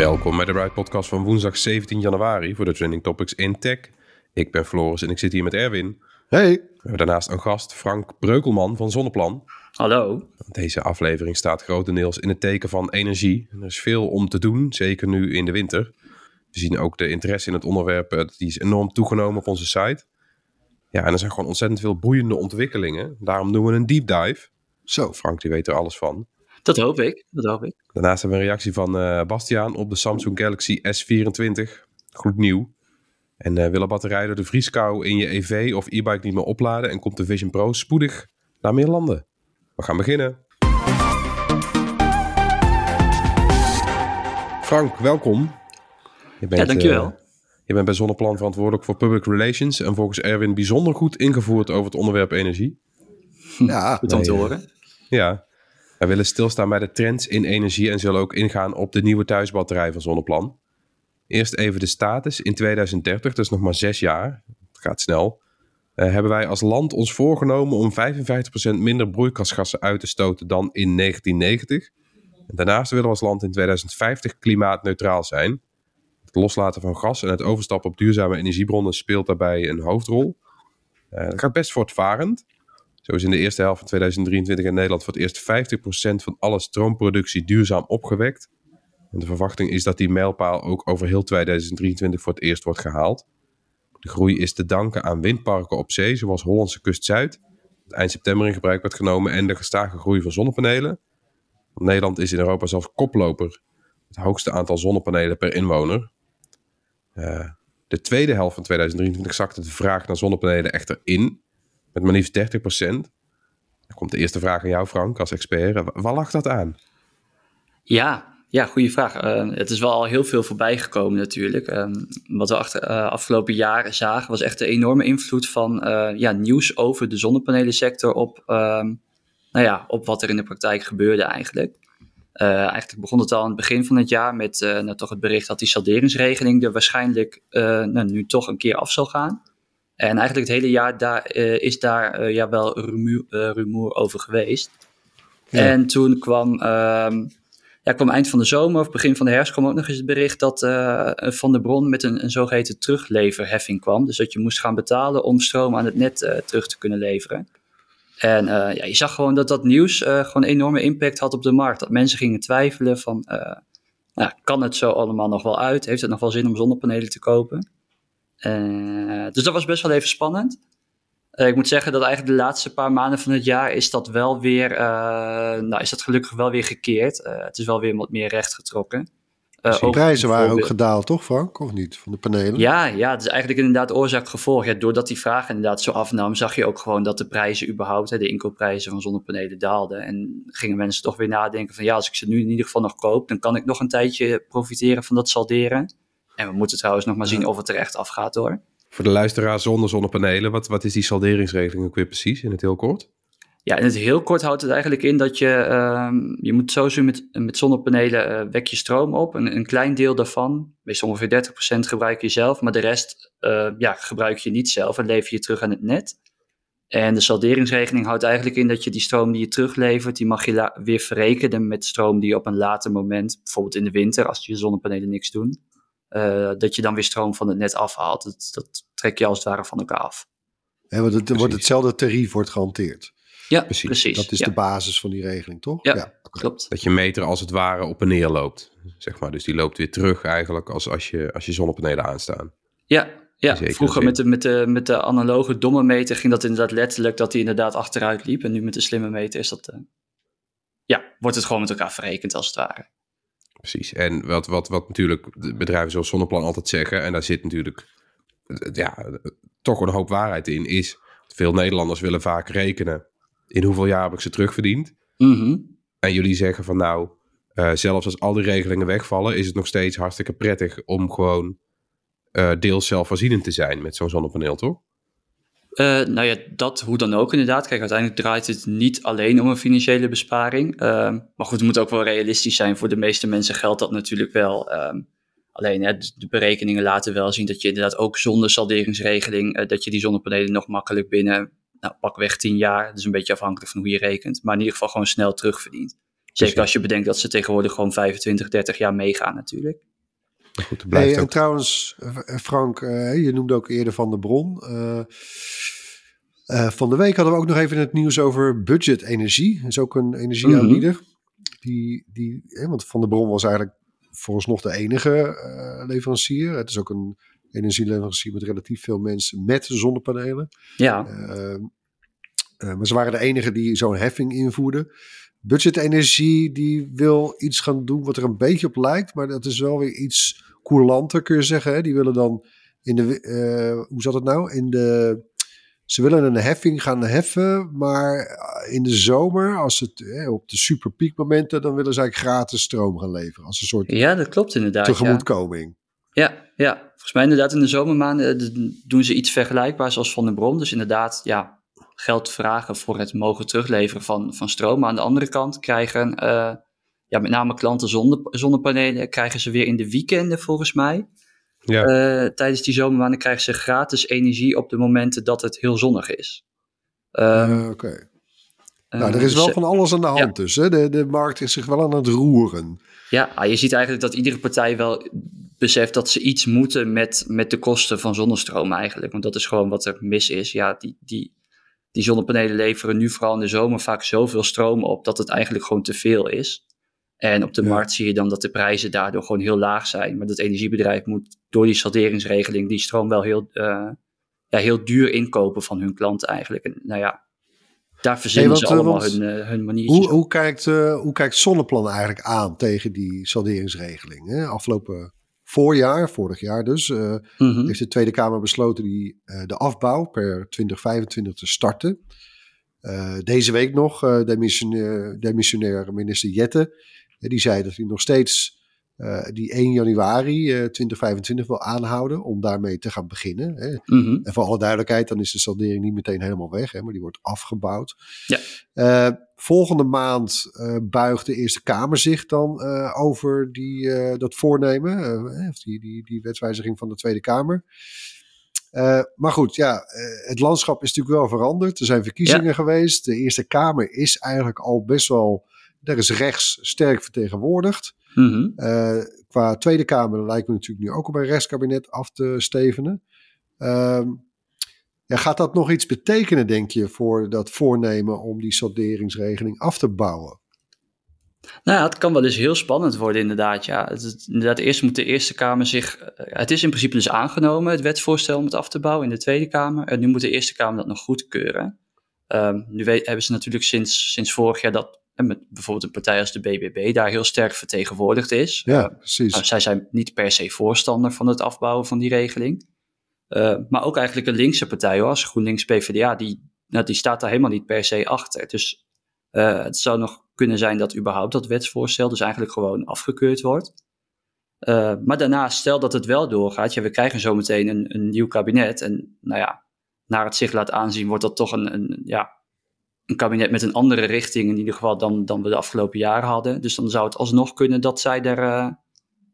Welkom bij de Ride Podcast van woensdag 17 januari voor de Trending Topics in Tech. Ik ben Floris en ik zit hier met Erwin. Hey. We hebben daarnaast een gast, Frank Breukelman van Zonneplan. Hallo. Deze aflevering staat grotendeels in het teken van energie. Er is veel om te doen, zeker nu in de winter. We zien ook de interesse in het onderwerp, eh, die is enorm toegenomen op onze site. Ja, en er zijn gewoon ontzettend veel boeiende ontwikkelingen. Daarom doen we een deep dive. Zo. Frank, die weet er alles van. Dat hoop ik. Dat hoop ik. Daarnaast hebben we een reactie van eh, Bastiaan op de Samsung Galaxy S24. Gloednieuw. En eh willen batterijen door de vrieskou in je EV of e-bike niet meer opladen... en komt de Vision Pro spoedig naar meer landen. We gaan beginnen. Frank, welkom. Je bent, Ja, dankjewel. eh, je bent bij Zonneplan verantwoordelijk voor public relations... en volgens Erwin bijzonder goed ingevoerd over het onderwerp energie. Ja, goed om te horen. Ja, wij willen stilstaan bij de trends in energie en zullen ook ingaan op de nieuwe thuisbatterij van Zonneplan. Eerst even de status. In 2030, dus nog maar zes jaar, het gaat snel, eh, hebben wij als land ons voorgenomen om 55% minder broeikasgassen uit te stoten dan in 1990. En daarnaast willen we als land in 2050 klimaatneutraal zijn. Het loslaten van gas en het overstappen op duurzame energiebronnen speelt daarbij een hoofdrol. Eh dat gaat best voortvarend. Zo is in de eerste helft van 2023 in Nederland voor het eerst 50% van alle stroomproductie duurzaam opgewekt. En de verwachting is dat die mijlpaal ook over heel 2023 voor het eerst wordt gehaald. De groei is te danken aan windparken op zee, zoals Hollandse Kust Zuid, dat eind september in gebruik werd genomen, en de gestage groei van zonnepanelen. Nederland is in Europa zelfs koploper, het hoogste aantal zonnepanelen per inwoner. Eh, de tweede helft van 2023 zakte de vraag naar zonnepanelen echter in, met maar liefst 30% Dan komt de eerste vraag aan jou, Frank, als expert. Wa- Waar lag dat aan? Ja, ja goede vraag. Eh, het is wel al heel veel voorbij gekomen natuurlijk. Ehm, wat we achter, eh, afgelopen jaren zagen was echt de enorme invloed van eh, ja, nieuws over de zonnepanelensector op, ehm, nou ja, op wat er in de praktijk gebeurde eigenlijk. Eh, eigenlijk begon het al aan het begin van het jaar met eh, nou, toch het bericht dat die salderingsregeling er waarschijnlijk eh, nou, nu toch een keer af zal gaan. En eigenlijk het hele jaar daar, eh, is daar eh, ja, wel rumoer, eh, rumoer over geweest. En toen kwam, ehm, ja, kwam eind van de zomer of begin van de herfst kwam ook nog eens het bericht dat Van de Bron met een, een zogeheten terugleverheffing kwam. Dus dat je moest gaan betalen om stroom aan het net terug te kunnen leveren. En ja, je zag gewoon dat dat nieuws gewoon een enorme impact had op de markt. Dat mensen gingen twijfelen van, nou, kan het zo allemaal nog wel uit? Heeft het nog wel zin om zonnepanelen te kopen? Eh, dus dat was best wel even spannend. Eh, ik moet zeggen dat eigenlijk de laatste paar maanden van het jaar is dat wel weer, eh, nou is dat gelukkig wel weer gekeerd. Het is wel weer wat meer recht getrokken. Dus de ook prijzen waren ook gedaald, toch Frank? Of niet? Van de panelen? ja, ja, het is eigenlijk inderdaad oorzaak-gevolg. Ja, doordat die vraag inderdaad zo afnam, zag je ook gewoon dat de prijzen überhaupt, hè, de inkoopprijzen van zonnepanelen daalden. En gingen mensen toch weer nadenken van ja, als ik ze nu in ieder geval nog koop, dan kan ik nog een tijdje profiteren van dat salderen. En we moeten trouwens nog maar zien of het er echt afgaat hoor. Voor de luisteraar zonder zonnepanelen, wat, wat is die salderingsregeling ook weer precies in het heel kort? Ja, in het heel kort houdt het eigenlijk in dat je, ehm, je moet sowieso met, met zonnepanelen eh, wek je stroom op. Een, een klein deel daarvan, meestal ongeveer 30% gebruik je zelf, maar de rest eh, ja, gebruik je niet zelf en lever je terug aan het net. En de salderingsregeling houdt eigenlijk in dat je die stroom die je teruglevert, die mag je weer verrekenen met stroom die je op een later moment, bijvoorbeeld in de winter, als je zonnepanelen niks doen, eh, dat je dan weer stroom van het net afhaalt. Dat, dat trek je als het ware van elkaar af. Hè, want het wordt hetzelfde tarief wordt gehanteerd. Ja, Precies. precies. Dat is ja. de basis van die regeling, toch? Ja. Klopt. Dat je meter als het ware op en neer loopt. Zeg maar. Dus die loopt weer terug eigenlijk als, als, je, als je zonnepanelen aanstaan. Ja, ja. vroeger met de, met, de, met de analoge domme meter ging dat inderdaad letterlijk dat hij inderdaad achteruit liep. En nu met de slimme meter is dat, eh, ja, wordt het gewoon met elkaar verrekend als het ware. Precies. En wat, wat, wat natuurlijk bedrijven zoals Zonneplan altijd zeggen, en daar zit natuurlijk ja, toch een hoop waarheid in, is veel Nederlanders willen vaak rekenen in hoeveel jaar heb ik ze terugverdiend. Mhm. En jullie zeggen van nou, eh, zelfs als al die regelingen wegvallen, is het nog steeds hartstikke prettig om gewoon eh, deels zelfvoorzienend te zijn met zo'n zonnepaneel, toch? Eh, nou ja, dat hoe dan ook inderdaad. Kijk, uiteindelijk draait het niet alleen om een financiële besparing. Ehm, maar goed, het moet ook wel realistisch zijn. Voor de meeste mensen geldt dat natuurlijk wel. Ehm, alleen hè, de berekeningen laten wel zien dat je inderdaad ook zonder salderingsregeling, eh, dat je die zonnepanelen nog makkelijk binnen, nou pakweg 10 jaar, dat is een beetje afhankelijk van hoe je rekent, maar in ieder geval gewoon snel terugverdient. Zeker als je bedenkt dat ze tegenwoordig gewoon 25, 30 jaar meegaan natuurlijk. Maar goed, blijft Hey, en ook... trouwens, eh, Frank, eh, je noemde ook eerder Van de Bron. Eh, van de week hadden we ook nog even het nieuws over budget energie. Dat is ook een energieaanbieder. die, die, hè, want Van de Bron was eigenlijk vooralsnog de enige leverancier. Het is ook een energieleverancier met relatief veel mensen met zonnepanelen. Ja, maar ze waren de enige die zo'n heffing invoerden. Budget Energie die wil iets gaan doen wat er een beetje op lijkt, maar dat is wel weer iets coulanter kun je zeggen. Hè? Die willen dan in de, eh, hoe zat het nou? In de, ze willen een heffing gaan heffen, maar in de zomer, als het eh, op de superpiekmomenten, dan willen ze eigenlijk gratis stroom gaan leveren. Als een soort ja dat klopt inderdaad. ja. tegemoetkoming. Ja, ja, volgens mij inderdaad in de zomermaanden eh, doen ze iets vergelijkbaars als Van der Bron. Dus inderdaad, ja, geld vragen voor het mogen terugleveren van, van stroom. Maar aan de andere kant krijgen, eh, ja, met name klanten zonder zonnepanelen, krijgen ze weer in de weekenden volgens mij. Ja. Eh, tijdens die zomermaanden krijgen ze gratis energie op de momenten dat het heel zonnig is. Ehm, Eh, Oké. eh, Nou, er is dus, wel eh, van alles aan de hand dus. Hè? De, de markt is zich wel aan het roeren. Ja, ah, je ziet eigenlijk dat iedere partij wel beseft dat ze iets moeten met, met de kosten van zonnestroom eigenlijk. Want dat is gewoon wat er mis is. Ja, die, die, die zonnepanelen leveren nu vooral in de zomer vaak zoveel stroom op dat het eigenlijk gewoon te veel is. En op de Ja. markt zie je dan dat de prijzen daardoor gewoon heel laag zijn. Maar dat energiebedrijf moet door die salderingsregeling die stroom wel heel, eh, ja, heel duur inkopen van hun klanten eigenlijk. En nou ja, daar verzinnen want, ze eh, allemaal want hun, eh, hun maniertjes Hoe, hoe, kijkt, eh, hoe kijkt Zonneplan eigenlijk aan tegen die salderingsregeling? Hè? Afgelopen voorjaar, vorig jaar dus, eh, Mhm. heeft de Tweede Kamer besloten die, eh, de afbouw per 2025 te starten. Eh, deze week nog, demissionair, demissionair minister Jette, die zei dat hij nog steeds eh, die 1 januari eh, 2025 wil aanhouden om daarmee te gaan beginnen. Hè. Mhm. En voor alle duidelijkheid, dan is de saldering niet meteen helemaal weg, hè, maar die wordt afgebouwd. Ja. Eh, volgende maand eh, buigt de Eerste Kamer zich dan eh, over die, eh, dat voornemen, eh, of die, die, die wetswijziging van de Tweede Kamer. Eh, maar goed, ja, eh, het landschap is natuurlijk wel veranderd. Er zijn verkiezingen geweest. De Eerste Kamer is eigenlijk al best wel, daar is rechts sterk vertegenwoordigd. Mhm. Eh, qua Tweede Kamer lijkt me natuurlijk nu ook op een rechtskabinet af te stevenen. Ehm, ja, gaat dat nog iets betekenen, denk je, voor dat voornemen om die salderingsregeling af te bouwen? Nou ja, het kan wel eens heel spannend worden inderdaad. Ja. Het, inderdaad, eerst moet de Eerste Kamer zich... eh, Het is in principe dus aangenomen, het wetsvoorstel om het af te bouwen in de Tweede Kamer. En nu moet de Eerste Kamer dat nog goedkeuren. Ehm, nu weet, hebben ze natuurlijk sinds, sinds vorig jaar dat met bijvoorbeeld een partij als de BBB daar heel sterk vertegenwoordigd is. Ja, Eh, precies. nou, zij zijn niet per se voorstander van het afbouwen van die regeling. Eh, maar ook eigenlijk een linkse partij, hoor, als GroenLinks PvdA, die, nou, die staat daar helemaal niet per se achter. Dus eh, het zou nog kunnen zijn dat überhaupt dat wetsvoorstel dus eigenlijk gewoon afgekeurd wordt. Maar daarnaast, stel dat het wel doorgaat, ja, we krijgen zometeen een, een nieuw kabinet. En nou ja, naar het zich laat aanzien, wordt dat toch een, een, ja, een kabinet met een andere richting in ieder geval dan, dan we de afgelopen jaren hadden. Dus dan zou het alsnog kunnen dat zij er, eh,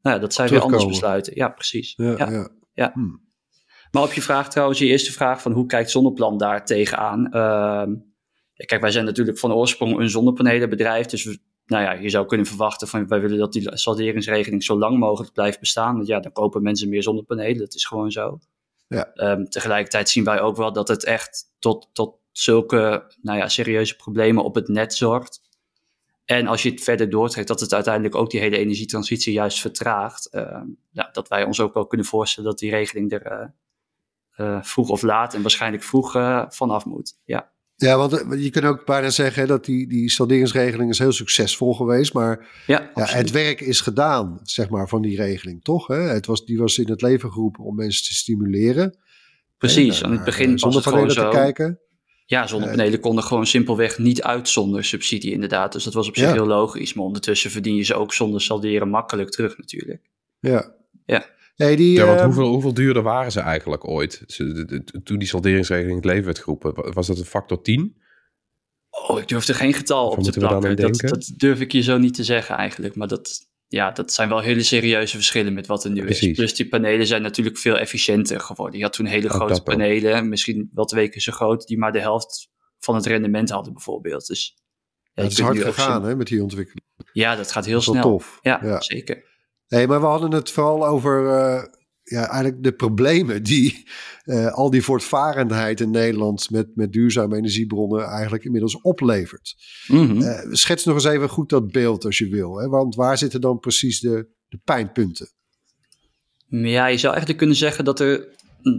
nou ja, dat zij weer anders besluiten. Ja, precies. Ja, ja. ja. Ja. Hmm. Maar op je vraag trouwens, je eerste vraag van hoe kijkt Zonneplan daar tegenaan? Ehm ja, kijk, wij zijn natuurlijk van oorsprong een zonnepanelenbedrijf, dus we, nou ja, je zou kunnen verwachten van wij willen dat die salderingsregeling zo lang mogelijk blijft bestaan. Want ja, dan kopen mensen meer zonnepanelen. Dat is gewoon zo. Ja. Ehm, tegelijkertijd zien wij ook wel dat het echt tot, tot zulke nou ja, serieuze problemen op het net zorgt. En als je het verder doortrekt, dat het uiteindelijk ook die hele energietransitie juist vertraagt. Ehm, ja, dat wij ons ook wel kunnen voorstellen dat die regeling er eh, eh, vroeg of laat en waarschijnlijk vroeg eh, vanaf moet. Ja. Ja, want eh, je kunt ook bijna zeggen dat die, die salderingsregeling is heel succesvol geweest. Maar Ja, het werk is gedaan, zeg maar, van die regeling, toch? Hè? Het was, die was in het leven geroepen om mensen te stimuleren. Precies, aan het begin eh, was het gewoon zonnepanelen zo. te kijken. Ja, zonnepanelen konden gewoon simpelweg niet uit zonder subsidie inderdaad. Dus dat was op zich Ja. heel logisch. Maar ondertussen verdien je ze ook zonder salderen makkelijk terug natuurlijk. Ja. Ja. Hey, die, Ja, want eh, hoeveel, hoeveel duurder waren ze eigenlijk ooit? Toen die salderingsregeling in het leven werd geroepen, wa- was dat een factor 10? Oh, ik durf er geen getal Of op te plakken. Dat, dat durf ik je zo niet te zeggen eigenlijk. Maar dat, ja, dat zijn wel hele serieuze verschillen met wat er nu is. Plus die panelen zijn natuurlijk veel efficiënter geworden. Je had toen hele Ook grote ook. panelen, misschien wel twee keer zo groot, die maar de helft van het rendement hadden bijvoorbeeld. Dus ja, het is hard gegaan hè, met die ontwikkeling. Ja, dat gaat heel Dat snel. tof. Ja, Ja. zeker. Nee, maar we hadden het vooral over eh, ja, eigenlijk de problemen die eh, al die voortvarendheid in Nederland met, met duurzame energiebronnen eigenlijk inmiddels oplevert. Mhm. Eh, schets nog eens even goed dat beeld als je wil. Hè? Want waar zitten dan precies de, de pijnpunten? Ja, je zou eigenlijk kunnen zeggen dat er,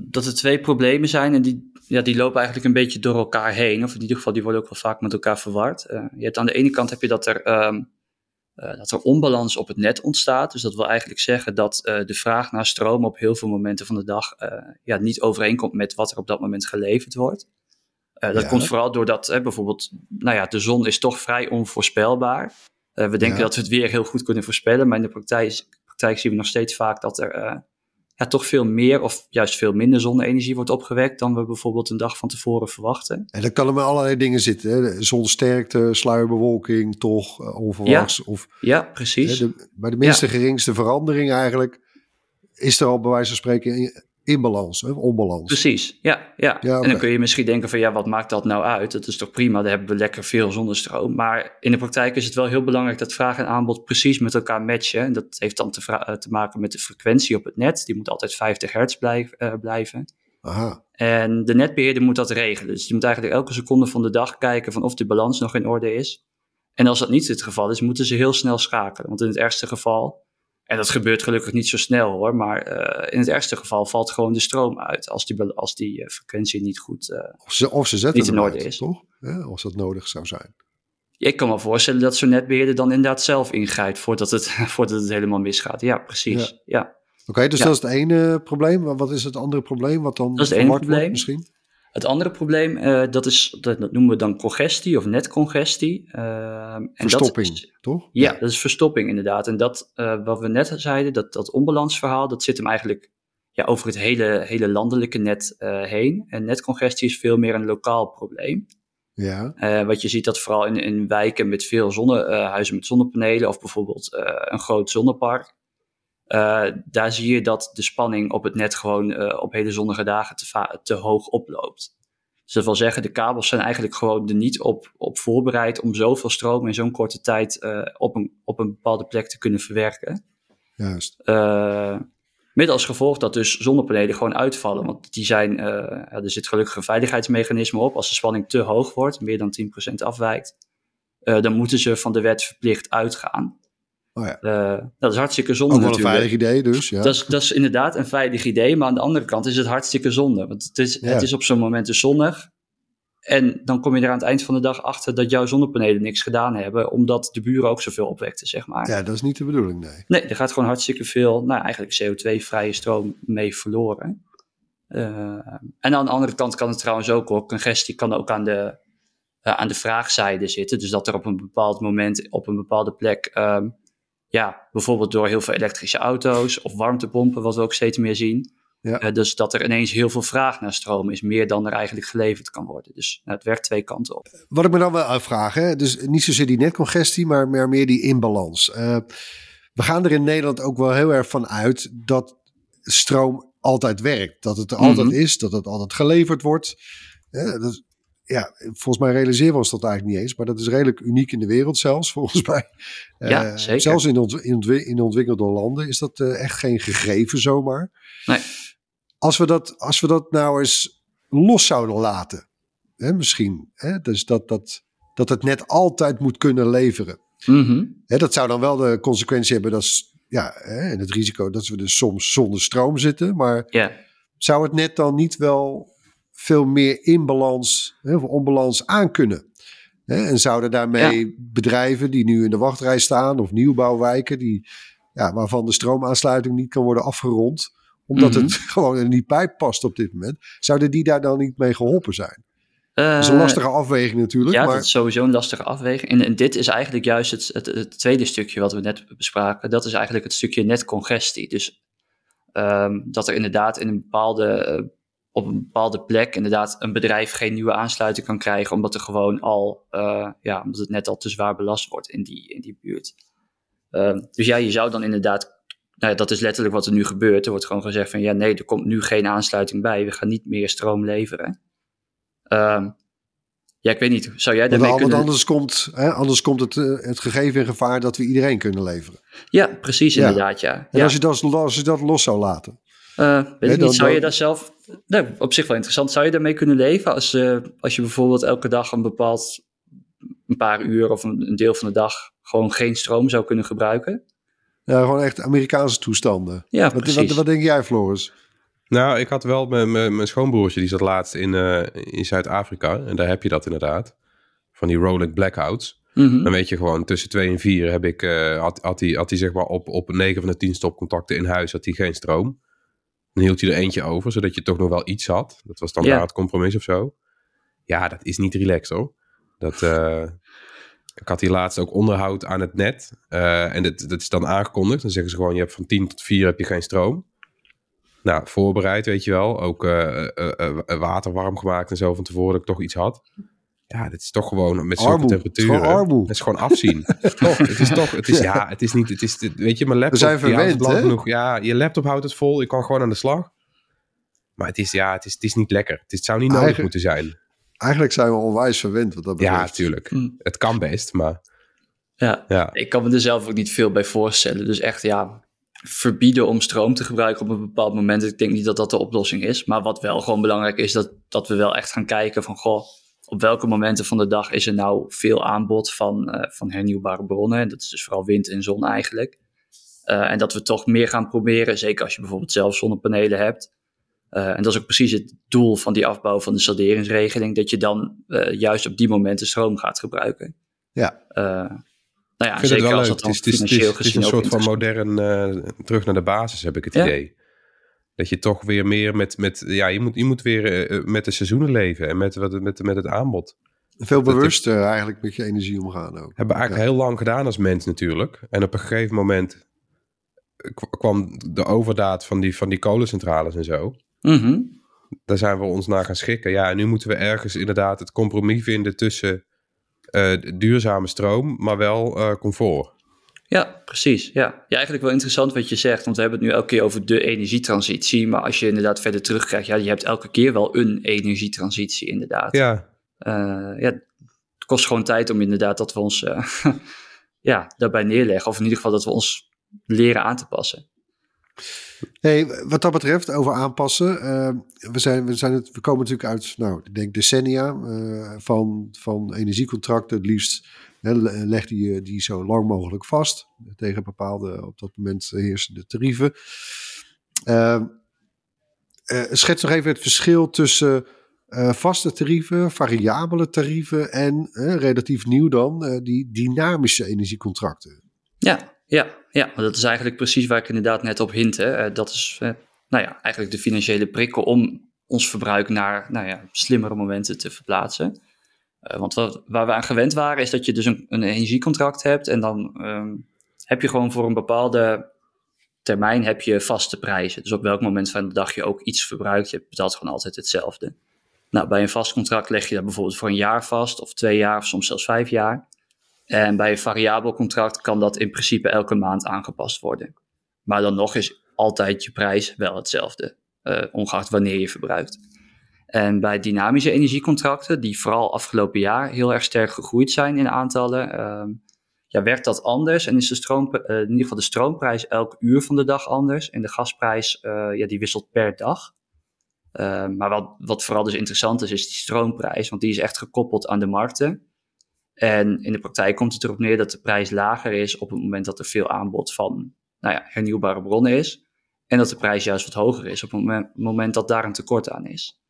dat er twee problemen zijn en die, ja, die lopen eigenlijk een beetje door elkaar heen. Of in ieder geval, die worden ook wel vaak met elkaar verward. Eh, je hebt aan de ene kant heb je dat er, ehm, eh, dat er onbalans op het net ontstaat. Dus dat wil eigenlijk zeggen dat eh, de vraag naar stroom op heel veel momenten van de dag eh, ja, niet overeenkomt met wat er op dat moment geleverd wordt. Eh, dat Ja. komt vooral doordat eh, bijvoorbeeld, nou ja, de zon is toch vrij onvoorspelbaar. Eh, we denken Ja. dat we het weer heel goed kunnen voorspellen, maar in de praktijk, praktijk zien we nog steeds vaak dat er eh, ja, toch veel meer of juist veel minder zonne-energie wordt opgewekt dan we bijvoorbeeld een dag van tevoren verwachten. En dan kan er maar allerlei dingen zitten. Hè? Zonsterkte, sluierbewolking, toch eh, onverwachts. Of Ja, hè, precies. de, bij de minste geringste verandering eigenlijk is er al bij wijze van spreken in, balans, hè? onbalans. Precies, ja. ja. Ja, En dan kun je misschien denken van ja, wat maakt dat nou uit? Dat is toch prima, daar hebben we lekker veel zonnestroom. Maar in de praktijk is het wel heel belangrijk dat vraag en aanbod precies met elkaar matchen. En dat heeft dan te, eh, te maken met de frequentie op het net. Die moet altijd 50 hertz blijf- eh, blijven. Aha. En de netbeheerder moet dat regelen. Dus die moet eigenlijk elke seconde van de dag kijken van of de balans nog in orde is. En als dat niet het geval is, moeten ze heel snel schakelen. Want in het ergste geval, en dat gebeurt gelukkig niet zo snel hoor, maar eh, in het ergste geval valt gewoon de stroom uit als die, als die eh, frequentie niet goed. eh, Of ze, of ze zetten Niet in orde is. toch? Als dat nodig zou zijn. ik kan me voorstellen dat zo'n netbeheerder dan inderdaad zelf ingrijpt voordat het, voordat het helemaal misgaat. Ja, precies. Ja. Oké, dus Ja. dat is het ene probleem. Wat is het andere probleem? Wat dan Dat is het ene probleem. misschien? Het andere probleem, eh, dat, is, dat, dat noemen we dan congestie of netcongestie. Ehm, en dat Verstopping, is- toch? Ja, dat is verstopping inderdaad. En dat, eh, wat we net zeiden, dat, dat onbalansverhaal, dat zit hem eigenlijk ja, over het hele, hele landelijke net eh, heen. En netcongestie is veel meer een lokaal probleem. Ja. Eh, wat je ziet dat vooral in, in wijken met veel zonne, eh, huizen met zonnepanelen of bijvoorbeeld eh, een groot zonnepark. Eh, daar zie je dat de spanning op het net gewoon eh, op hele zonnige dagen te, te hoog oploopt. Dus dat wil zeggen, de kabels zijn eigenlijk gewoon er niet op, op voorbereid om zoveel stroom in zo'n korte tijd eh, op, een, op een bepaalde plek te kunnen verwerken. Juist. Met als gevolg dat dus zonnepanelen gewoon uitvallen. Want die zijn, er zit gelukkig een veiligheidsmechanisme op. Als de spanning te hoog wordt, meer dan 10% afwijkt, dan moeten ze van de wet verplicht uitgaan. Oh ja. Eh, dat is hartstikke zonde Ook wel een natuurlijk. veilig idee dus. Ja. Dat is, dat is inderdaad een veilig idee, maar aan de andere kant is het hartstikke zonde. Want het is, Ja. het is op zo'n moment dus zonnig. En dan kom je er aan het eind van de dag achter dat jouw zonnepanelen niks gedaan hebben, omdat de buren ook zoveel opwekten, zeg maar. ja, dat is niet de bedoeling, nee. Nee, er gaat gewoon hartstikke veel, nou eigenlijk CO2-vrije stroom mee verloren. Eh, en aan de andere kant kan het trouwens ook hoor, congestie kan ook aan de, eh, aan de vraagzijde zitten. Dus dat er op een bepaald moment, op een bepaalde plek, ehm, ja, bijvoorbeeld door heel veel elektrische auto's of warmtepompen, wat we ook steeds meer zien. Ja. eh, dus dat er ineens heel veel vraag naar stroom is, meer dan er eigenlijk geleverd kan worden. Dus nou, het werkt twee kanten op. Wat ik me dan wel afvraag, hè, dus niet zozeer die netcongestie, maar, maar meer die inbalans. Eh, we gaan er in Nederland ook wel heel erg van uit dat stroom altijd werkt. Dat het er altijd Mhm. is, dat het altijd geleverd wordt. Dat, ja, volgens mij realiseren we ons dat eigenlijk niet eens. Maar dat is redelijk uniek in de wereld zelfs, volgens mij. Ja, Eh, zeker. Zelfs in, ont in, in ontwikkelde landen is dat eh, echt geen gegeven zomaar. Nee. Als we dat, als we dat nou eens los zouden laten, hè, misschien. Hè, dus dat, dat, dat het net altijd moet kunnen leveren. Mhm. Hè, dat zou dan wel de consequentie hebben dat, ja, hè, en het risico dat we dus soms zonder stroom zitten. Maar Ja. zou het net dan niet wel veel meer in balans hè, of onbalans aan kunnen? Hè, en zouden daarmee bedrijven die nu in de wachtrij staan of nieuwbouwwijken die, ja, waarvan de stroomaansluiting niet kan worden afgerond, omdat Mhm. het gewoon in die pijp past op dit moment, zouden die daar dan niet mee geholpen zijn? Eh, Dat is een lastige afweging natuurlijk, Ja, maar dat is sowieso een lastige afweging. En, en dit is eigenlijk juist het, het, het tweede stukje wat we net bespraken. Dat is eigenlijk het stukje netcongestie. Dus ehm, dat er inderdaad in een bepaalde, eh, op een bepaalde plek inderdaad een bedrijf geen nieuwe aansluiting kan krijgen. Omdat er gewoon al, eh, ja, omdat het net al te zwaar belast wordt in die, in die buurt. Ehm, dus ja, je zou dan inderdaad, nou ja, dat is letterlijk wat er nu gebeurt. Er wordt gewoon gezegd van ja, nee, er komt nu geen aansluiting bij. We gaan niet meer stroom leveren. Ehm, ja, ik weet niet. Zou jij want, daarmee want kunnen... anders komt, hè, anders komt het, eh, het gegeven in gevaar dat we iedereen kunnen leveren. Ja, precies Ja. inderdaad, ja. En ja. als, je dat, als je dat los zou laten. Eh, weet Nee, ik niet, zou je daar zelf... Nee, op zich wel interessant. Zou je daarmee kunnen leven als, eh, als je bijvoorbeeld elke dag een bepaald... een paar uur of een, een deel van de dag gewoon geen stroom zou kunnen gebruiken? Ja, gewoon echt Amerikaanse toestanden. Ja, Wat, precies. wat, wat denk jij, Floris? Nou, ik had wel mijn, mijn, mijn schoonbroertje, die zat laatst in, eh, in Zuid-Afrika. En daar heb je dat inderdaad. Van die rolling blackouts. Mhm. Dan weet je gewoon, tussen twee en vier heb ik, eh, had, had hij had hij zeg maar op, op 9 van de 10 stopcontacten in huis had hij geen stroom. Dan hield hij er eentje over, zodat je toch nog wel iets had. Dat was dan Ja. het compromis of zo. Ja, dat is niet relaxed hoor. Dat, eh, ik had hier laatst ook onderhoud aan het net. eh, en dat, dat is dan aangekondigd. Dan zeggen ze gewoon, je hebt van 10 tot 4 heb je geen stroom. Nou, voorbereid, weet je wel. Ook eh, water warm gemaakt en zo van tevoren dat ik toch iets had. Ja, dit is toch gewoon met zulke Armoe. Het is temperaturen. gewoon armoe. Het is gewoon afzien. toch, het is toch, het is, ja, het is niet, het is, weet je, mijn laptop. zijn die houdt verwend, het lang hè? genoeg. Ja, je laptop houdt het vol, je kan gewoon aan de slag. Maar het is, ja, het is, het is niet lekker. Het, is, het zou niet nodig Eigen- moeten zijn. Eigenlijk zijn we onwijs verwend wat dat Ja, betreft. natuurlijk. Hm. Het kan best, maar Ja. ja. Ik kan me er zelf ook niet veel bij voorstellen. Dus echt, ja, verbieden om stroom te gebruiken op een bepaald moment. Ik denk niet dat dat de oplossing is. Maar wat wel gewoon belangrijk is, dat, dat we wel echt gaan kijken van, goh, op welke momenten van de dag is er nou veel aanbod van, eh, van hernieuwbare bronnen. En dat is dus vooral wind en zon eigenlijk. Eh, en dat we toch meer gaan proberen, zeker als je bijvoorbeeld zelf zonnepanelen hebt. Eh, en dat is ook precies het doel van die afbouw van de salderingsregeling, dat je dan juist op die momenten stroom gaat gebruiken. Ja. Nou ja, zeker het als dat Het dan is, het is, het is, financieel het is gezien een soort van modern terug naar de basis, heb ik het Ja. idee. Dat je toch weer meer met, met ja, je moet, je moet weer eh, met de seizoenen leven en met, wat- met, met het aanbod. Veel bewuster eigenlijk met je energie omgaan ook. Hebben we eigenlijk heel lang gedaan als mens natuurlijk. En op een gegeven moment k- kwam de overdaad van die, van die kolencentrales en zo. Mhm. Daar zijn we ons naar gaan schikken. Ja, en nu moeten we ergens inderdaad het compromis vinden tussen eh, duurzame stroom, maar wel eh, comfort. Ja, precies. Ja. ja, eigenlijk wel interessant wat je zegt, want we hebben het nu elke keer over de energietransitie. Maar als je inderdaad verder terugkrijgt, ja, je hebt elke keer wel een energietransitie inderdaad. Ja, Eh, ja, het kost gewoon tijd om inderdaad dat we ons eh, ja, daarbij neerleggen. Of in ieder geval dat we ons leren aan te passen. Hey, wat dat betreft, over aanpassen. eh, we, zijn, we, zijn het, we komen natuurlijk uit, nou, ik denk decennia van, van energiecontracten. Het liefst leg die, die zo lang mogelijk vast. Tegen bepaalde op dat moment heersende tarieven. Eh, eh, schets nog even het verschil tussen eh, vaste tarieven, variabele tarieven en eh, relatief nieuw dan, eh, die dynamische energiecontracten. Ja, ja, ja, dat is eigenlijk precies waar ik inderdaad net op hint. Hè. Eh, dat is eh, nou ja, eigenlijk de financiële prikkel om ons verbruik naar nou ja, slimmere momenten te verplaatsen. Eh, want wat, waar we aan gewend waren, is dat je dus een, een energiecontract hebt en dan ehm, heb je gewoon voor een bepaalde termijn heb je vaste prijzen. Dus op welk moment van de dag je ook iets verbruikt, je betaalt gewoon altijd hetzelfde. Nou, bij een vast contract leg je dat bijvoorbeeld voor een jaar vast, of twee jaar, of soms zelfs vijf jaar. En bij een variabel contract kan dat in principe elke maand aangepast worden. Maar dan nog is altijd je prijs wel hetzelfde, eh, ongeacht wanneer je verbruikt. En bij dynamische energiecontracten, die vooral afgelopen jaar heel erg sterk gegroeid zijn in aantallen, ehm, ja, werkt dat anders en is de stroom, uh, in ieder geval de stroomprijs elk uur van de dag anders. En de gasprijs, uh, ja, die wisselt per dag. Uh, maar wat, wat vooral dus interessant is, is die stroomprijs, want die is echt gekoppeld aan de markten. En in de praktijk komt het erop neer dat de prijs lager is op het moment dat er veel aanbod van nou ja, hernieuwbare bronnen is. En dat de prijs juist wat hoger is op het moment dat daar een tekort aan is.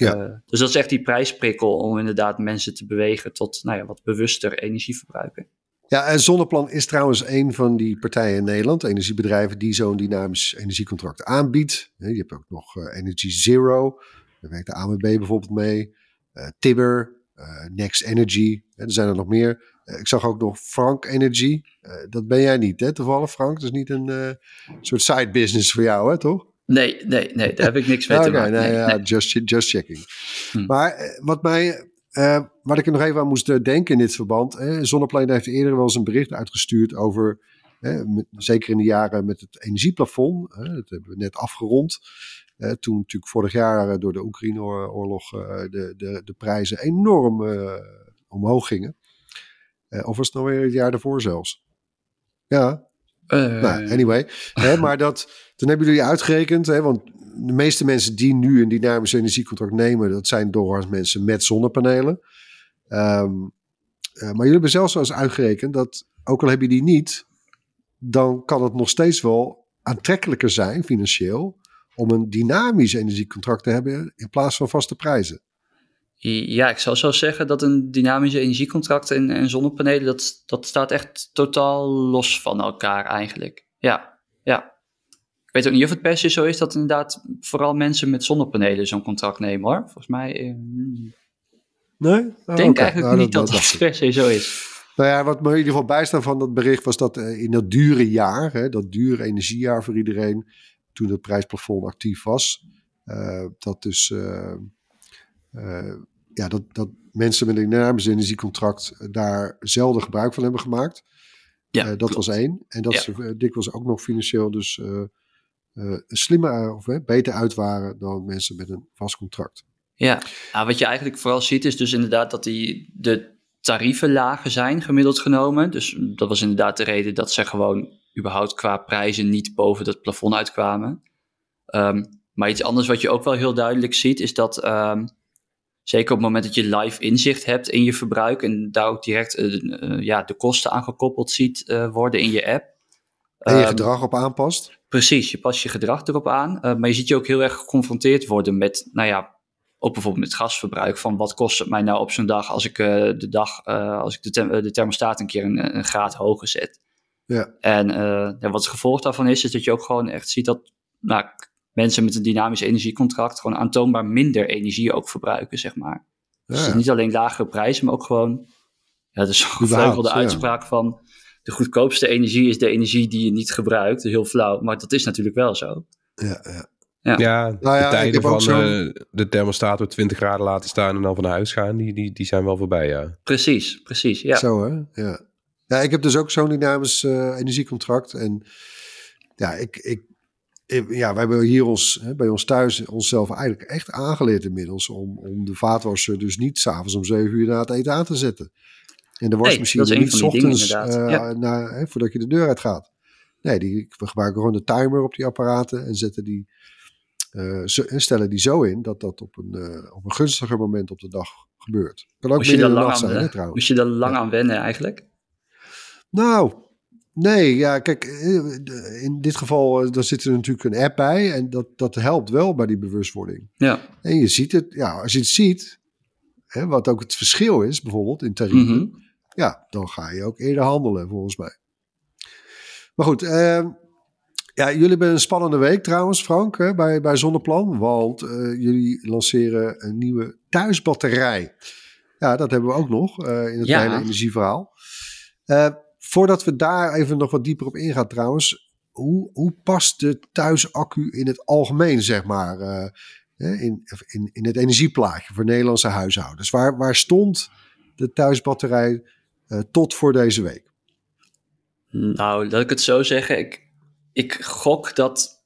Ja. Uh, dus dat is echt die prijsprikkel om inderdaad mensen te bewegen tot nou ja, wat bewuster energieverbruiken. Ja, en Zonneplan is trouwens een van die partijen in Nederland, energiebedrijven, die zo'n dynamisch energiecontract aanbiedt. Je hebt ook nog uh, Energy Zero, daar werkt de AMB bijvoorbeeld mee. Uh, Tibber, uh, Next Energy, hè, er zijn er nog meer. ik zag ook nog Frank Energy. dat ben jij niet, hè, toevallig Frank? Dat is niet een soort side business voor jou, hè, toch? Nee, nee, nee, daar heb ik niks mee te okay, maken. Nee, nee, ja, nee. Just, just checking. Hm. Maar wat mij uh, waar ik er nog even aan moest denken in dit verband. Eh, Zonneplein heeft eerder wel eens een bericht uitgestuurd over, eh, met, zeker in de jaren met het energieplafond. dat hebben we net afgerond. toen natuurlijk vorig jaar door de Oekraïne-oorlog de, de, de prijzen enorm omhoog gingen. of was het nou weer het jaar daarvoor zelfs? Ja. Nou, anyway. maar dat, toen hebben jullie uitgerekend, hè, want de meeste mensen die nu een dynamisch energiecontract nemen, dat zijn doorgaans mensen met zonnepanelen. Um, uh, maar jullie hebben zelfs wel eens uitgerekend dat, ook al heb je die niet, dan kan het nog steeds wel aantrekkelijker zijn financieel om een dynamisch energiecontract te hebben in plaats van vaste prijzen. Ja, ik zou zo zeggen dat een dynamische energiecontract en, en zonnepanelen, dat, dat staat echt totaal los van elkaar eigenlijk. Ja, ja. Ik weet ook niet of het per se zo is dat inderdaad vooral mensen met zonnepanelen zo'n contract nemen hoor. Volgens mij. Eh, nee? Ik oh, denk okay. eigenlijk nou, niet dat dat, dat, dat per se zo is. Nou ja, wat me in ieder geval bijstaan van dat bericht was dat uh, in dat dure jaar, hè, dat dure energiejaar voor iedereen, toen het prijsplafond actief was, uh, dat dus uh, ja, dat, dat mensen met een dynamisch energiecontract daar zelden gebruik van hebben gemaakt. Ja, dat klopt. was één. En dat Ja. ze dikwijls ook nog financieel dus uh, slimmer of beter uit waren dan mensen met een vast contract. Ja, nou, wat je eigenlijk vooral ziet is dus inderdaad dat die, de tarieven lager zijn gemiddeld genomen. Dus dat was inderdaad de reden dat ze gewoon überhaupt qua prijzen niet boven dat plafond uitkwamen. Um, maar iets anders wat je ook wel heel duidelijk ziet is dat um, zeker op het moment dat je live inzicht hebt in je verbruik en daar ook direct uh, uh, ja, de kosten aan gekoppeld ziet uh, worden in je app. En je Um, gedrag op aanpast. Precies, je past je gedrag erop aan. Uh, maar je ziet je ook heel erg geconfronteerd worden met, nou ja, ook bijvoorbeeld met gasverbruik. Van wat kost het mij nou op zo'n dag als ik de dag, als ik de, de, thermostaat een keer een, een, graad hoger zet. Ja. En ja, wat het gevolg daarvan is, is dat je ook gewoon echt ziet dat nou, mensen met een dynamisch energiecontract gewoon aantoonbaar minder energie ook verbruiken, zeg maar. Ja. Dus niet alleen lagere prijzen, maar ook gewoon, ja, dat is zo'n gevleugelde ja. uitspraak van de goedkoopste energie is de energie die je niet gebruikt. Heel flauw, maar dat is natuurlijk wel zo. Ja, ja. Ja, ja, nou ja de tijden van uh, de thermostaat op 20 graden laten staan en dan van huis gaan, die, die, die zijn wel voorbij, ja. Precies, precies, ja. Zo hè, ja. Ja, ik heb dus ook zo'n dynamisch uh, energiecontract en ja, ik, ik, ja, wij hebben hier ons, hè, bij ons thuis onszelf eigenlijk echt aangeleerd inmiddels om, om de vaatwasser dus niet s'avonds om 7 uur na het eten aan te zetten. En de wasmachine nee, niet ochtends dingen, uh, ja. na, hè, voordat je de deur uit gaat. Nee, die, we gebruiken gewoon de timer op die apparaten en zetten die, uh, en stellen die zo in dat dat op een, uh, op een gunstiger moment op de dag gebeurt. Kan ook moest je midden in de lang nacht aan, zijn, hè, trouwens. Moest je daar lang ja. aan wennen eigenlijk? Nou, nee, ja, kijk, in dit geval daar zit er natuurlijk een app bij en dat, dat helpt wel bij die bewustwording. Ja. En je ziet het, ja, als je het ziet, hè, wat ook het verschil is bijvoorbeeld in tarieven, Mhm. ja, dan ga je ook eerder handelen volgens mij. Maar goed, eh, ja, jullie hebben een spannende week trouwens, Frank, hè, bij, bij Zonneplan. Want uh, jullie lanceren een nieuwe thuisbatterij. Ja, dat hebben we ook nog uh, in het Ja. hele energieverhaal. Uh, voordat we daar even nog wat dieper op ingaan trouwens. Hoe, hoe past de thuisaccu in het algemeen, zeg maar, uh, in, in, in het energieplaatje voor Nederlandse huishoudens? Waar, waar stond de thuisbatterij uh, tot voor deze week? Nou, laat ik het zo zeggen. Ik, ik gok dat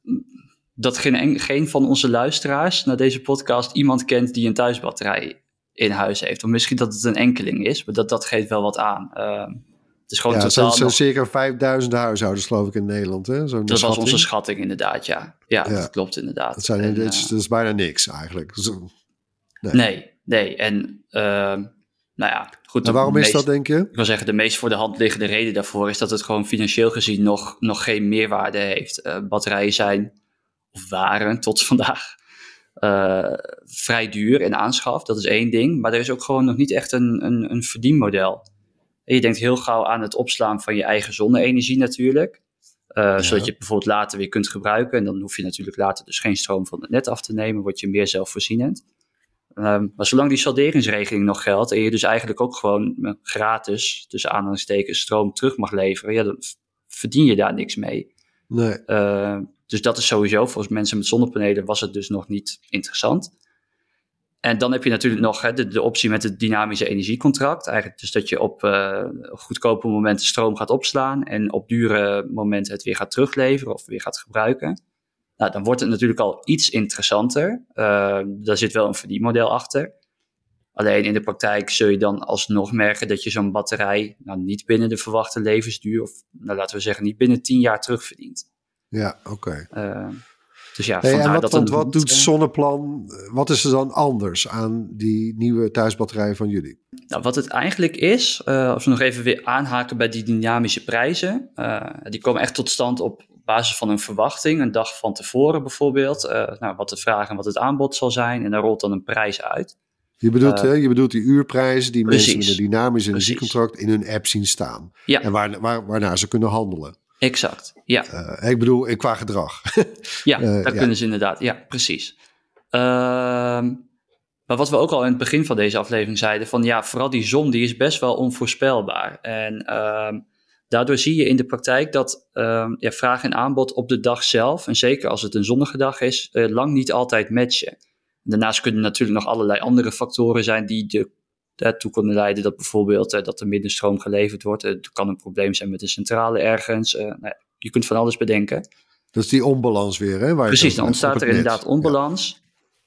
dat geen, geen van onze luisteraars naar deze podcast iemand kent die een thuisbatterij in huis heeft. Of misschien dat het een enkeling is, maar dat, dat geeft wel wat aan. Uh, het is gewoon ja, totaal nog- circa 5000 huishoudens geloof ik in Nederland. Hè? Zo'n Dat was schatting. onze schatting inderdaad, ja. Ja, Ja. dat klopt inderdaad. Dat, zijn, En, dat, is, eh, dat is bijna niks eigenlijk. Zo- nee, nee. En ehm, nou ja, goed. En waarom is dat, denk je? Ik wil zeggen, de meest voor de hand liggende reden daarvoor is dat het gewoon financieel gezien nog, nog geen meerwaarde heeft. Eh, batterijen zijn, of waren tot vandaag, eh, vrij duur in aanschaf. Dat is één ding. Maar er is ook gewoon nog niet echt een, een, een verdienmodel. En je denkt heel gauw aan het opslaan van je eigen zonne-energie natuurlijk. Eh, Zodat je het bijvoorbeeld later weer kunt gebruiken. En dan hoef je natuurlijk later dus geen stroom van het net af te nemen. Word je meer zelfvoorzienend. Ehm, maar zolang die salderingsregeling nog geldt. En je dus eigenlijk ook gewoon eh, gratis, tussen aanhalingstekens, stroom terug mag leveren. Ja, dan verdien je daar niks mee. Nee. Eh, dus dat is sowieso, volgens mensen met zonnepanelen was het dus nog niet interessant. En dan heb je natuurlijk nog hè, de, de optie met het dynamische energiecontract. Eigenlijk dus dat je op eh, goedkope momenten stroom gaat opslaan en op dure momenten het weer gaat terugleveren of weer gaat gebruiken. Nou, dan wordt het natuurlijk al iets interessanter. Eh, daar zit wel een verdienmodel achter. Alleen in de praktijk zul je dan alsnog merken dat je zo'n batterij nou, niet binnen de verwachte levensduur, of nou, laten we zeggen niet binnen 10 jaar terugverdient. Ja, oké. Eh, dus ja, Hey, en wat, dat want wat doet Zonneplan? eh, Wat is er dan anders aan die nieuwe thuisbatterij van jullie? Nou, wat het eigenlijk is, eh, als we nog even weer aanhaken bij die dynamische prijzen, eh, die komen echt tot stand op basis van een verwachting, een dag van tevoren bijvoorbeeld, nou, wat de vraag en wat het aanbod zal zijn, en daar rolt dan een prijs uit. Je bedoelt, hè, je bedoelt die uurprijzen die mensen met precies. een dynamisch energiecontract in hun app zien staan. Ja. En waar, waar, waarna ze kunnen handelen. Exact, ja. Eh, ik bedoel, qua gedrag. Ja, Eh, ja. kunnen ze inderdaad. Ja, precies. Ehm, maar wat we ook al in het begin van deze aflevering zeiden, van ja, vooral die zon, die is best wel onvoorspelbaar. En ehm, daardoor zie je in de praktijk dat ehm, ja, vraag en aanbod op de dag zelf, en zeker als het een zonnige dag is, eh, lang niet altijd matchen. Daarnaast kunnen natuurlijk nog allerlei andere factoren zijn die de, daartoe kunnen leiden dat bijvoorbeeld eh, dat er minder stroom geleverd wordt. Eh, Er kan een probleem zijn met de centrale ergens. Eh, nou ja, je kunt van alles bedenken. Dat is die onbalans weer, hè? Waar Precies, het dan ontstaat er het net. inderdaad onbalans.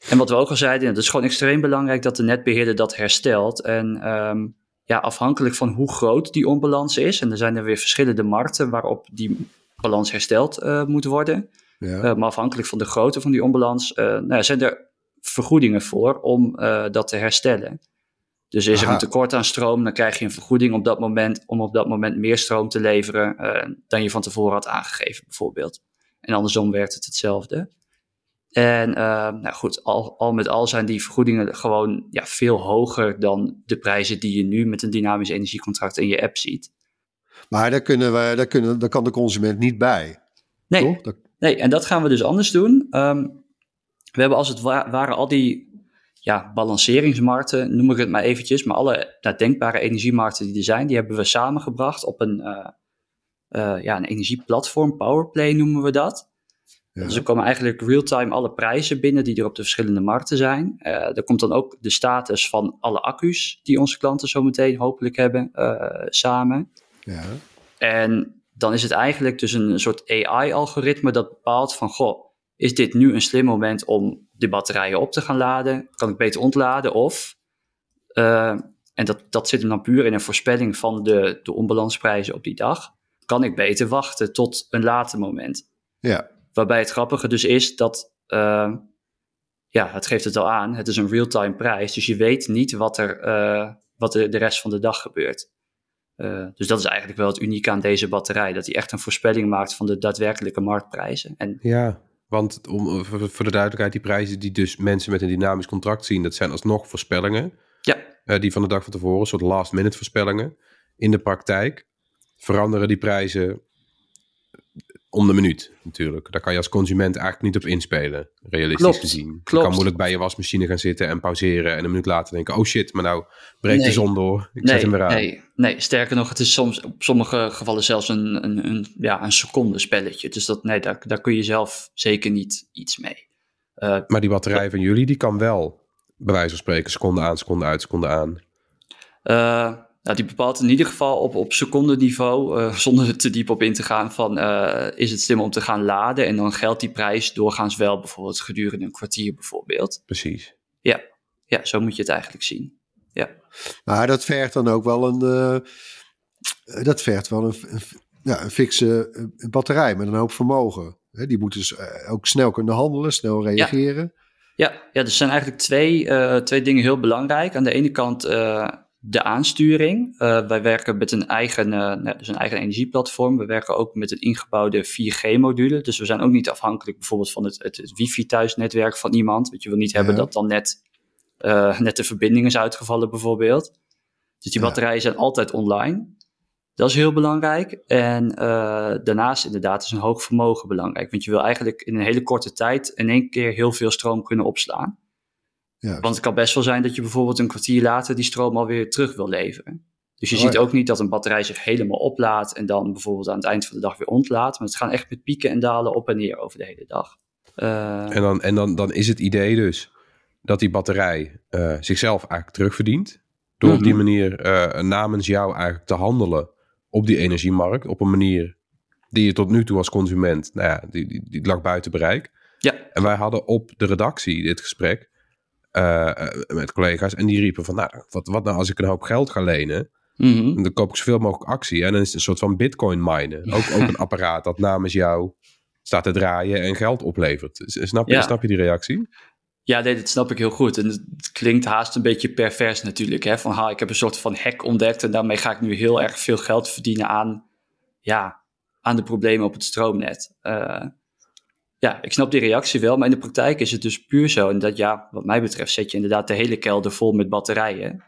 En wat we ook al zeiden, het is gewoon extreem belangrijk dat de netbeheerder dat herstelt. En ehm, ja, afhankelijk van hoe groot die onbalans is, en er zijn er weer verschillende markten waarop die balans hersteld eh, moet worden. Ja. Eh, maar afhankelijk van de grootte van die onbalans eh, nou, ja, zijn er vergoedingen voor om eh, dat te herstellen. Dus is er een tekort aan stroom, dan krijg je een vergoeding op dat moment om op dat moment meer stroom te leveren eh, dan je van tevoren had aangegeven, bijvoorbeeld. En andersom werkt het hetzelfde. En eh, nou goed, al, al met al zijn die vergoedingen gewoon ja, veel hoger dan de prijzen die je nu met een dynamisch energiecontract in je app ziet. Maar daar, kunnen we, daar, kunnen, daar kan de consument niet bij. Nee, Toch? Nee, en dat gaan we dus anders doen. Ehm, we hebben als het wa- ware al die ja, balanceringsmarkten, noem ik het maar eventjes, maar alle nou, denkbare energiemarkten die er zijn, die hebben we samengebracht op een, eh, eh, ja, een energieplatform, Powerplay noemen we dat. ja. Dus er komen eigenlijk real-time alle prijzen binnen die er op de verschillende markten zijn. Eh, er komt dan ook de status van alle accu's die onze klanten zometeen hopelijk hebben samen. ja. En dan is het eigenlijk dus een soort AI-algoritme dat bepaalt van, goh, is dit nu een slim moment om de batterijen op te gaan laden? Kan ik beter ontladen? Of, eh, en dat, dat zit hem dan puur in een voorspelling van de, de onbalansprijzen op die dag, kan ik beter wachten tot een later moment? ja. Waarbij het grappige dus is dat, eh, ja, het geeft het al aan, het is een real-time prijs, dus je weet niet wat er, eh, wat er de rest van de dag gebeurt. Eh, dus dat is eigenlijk wel het unieke aan deze batterij, dat hij echt een voorspelling maakt van de daadwerkelijke marktprijzen. En Ja, want om, voor voor de duidelijkheid, die prijzen die dus mensen met een dynamisch contract zien, dat zijn alsnog voorspellingen. ja, eh, die van de dag van tevoren, een soort last minute voorspellingen. In de praktijk veranderen die prijzen om de minuut natuurlijk. Daar kan je als consument eigenlijk niet op inspelen, realistisch Klopt, gezien. Je klopt. kan moeilijk bij je wasmachine gaan zitten en pauzeren en een minuut later denken, oh shit, maar nou breekt de zon door. Ik nee, zet hem weer aan. nee, nee, sterker nog, het is soms op sommige gevallen zelfs een, een, een, ja, een seconde spelletje. Dus dat, nee, daar, daar kun je zelf zeker niet iets mee. Eh, Maar die batterij van jullie, die kan wel, bij wijze van spreken, seconde aan, seconde uit, seconde aan. Eh, Nou, die bepaalt in ieder geval op, op secondenniveau, uh, zonder er te diep op in te gaan, van uh, is het slim om te gaan laden? En dan geldt die prijs doorgaans wel, bijvoorbeeld gedurende een kwartier bijvoorbeeld. Precies. Ja, ja zo moet je het eigenlijk zien. Ja. Maar dat vergt dan ook wel een, uh, dat vergt wel een, een, ja, een fixe batterij met een hoop vermogen. die moet dus ook snel kunnen handelen, snel reageren. Ja, ja, ja er zijn eigenlijk twee, twee dingen heel belangrijk. Aan de ene kant de aansturing. Uh, wij werken met een eigen, uh, dus een eigen energieplatform. We werken ook met een ingebouwde 4G-module. Dus we zijn ook niet afhankelijk bijvoorbeeld van het, het, het wifi-thuisnetwerk van iemand. Want je wil niet hebben dat dan net, uh, net de verbinding is uitgevallen bijvoorbeeld. Dus die batterijen zijn altijd online. Dat is heel belangrijk. En daarnaast inderdaad is een hoog vermogen belangrijk. Want je wil eigenlijk in een hele korte tijd in één keer heel veel stroom kunnen opslaan. Ja. Want het kan best wel zijn dat je bijvoorbeeld een kwartier later die stroom alweer terug wil leveren. Dus je oh, ziet ook niet dat een batterij zich helemaal oplaadt en dan bijvoorbeeld aan het eind van de dag weer ontlaat. Maar het gaan echt met pieken en dalen op en neer over de hele dag. Uh, en dan, en dan, dan is het idee dus dat die batterij uh, zichzelf eigenlijk terugverdient. Door op die mhm. manier uh, namens jou eigenlijk te handelen op die energiemarkt. Op een manier die je tot nu toe als consument, nou ja, die, die, die lag buiten bereik. Ja. En wij hadden op de redactie dit gesprek. Uh, met collega's. En die riepen van, nou, wat, wat nou als ik een hoop geld ga lenen? Mm Dan koop ik zoveel mogelijk actie. En dan is het een soort van bitcoin minen. Ook, ook een apparaat dat namens jou staat te draaien en geld oplevert. Snap je, snap je die reactie? Ja, nee, dat snap ik heel goed. En het klinkt haast een beetje pervers natuurlijk. Hè? Van, ha, ik heb een soort van hack ontdekt en daarmee ga ik nu heel erg veel geld verdienen aan, ja, aan de problemen op het stroomnet. Uh, ja, ik snap die reactie wel, maar in de praktijk is het dus puur zo. En dat ja, wat mij betreft zet je inderdaad de hele kelder vol met batterijen.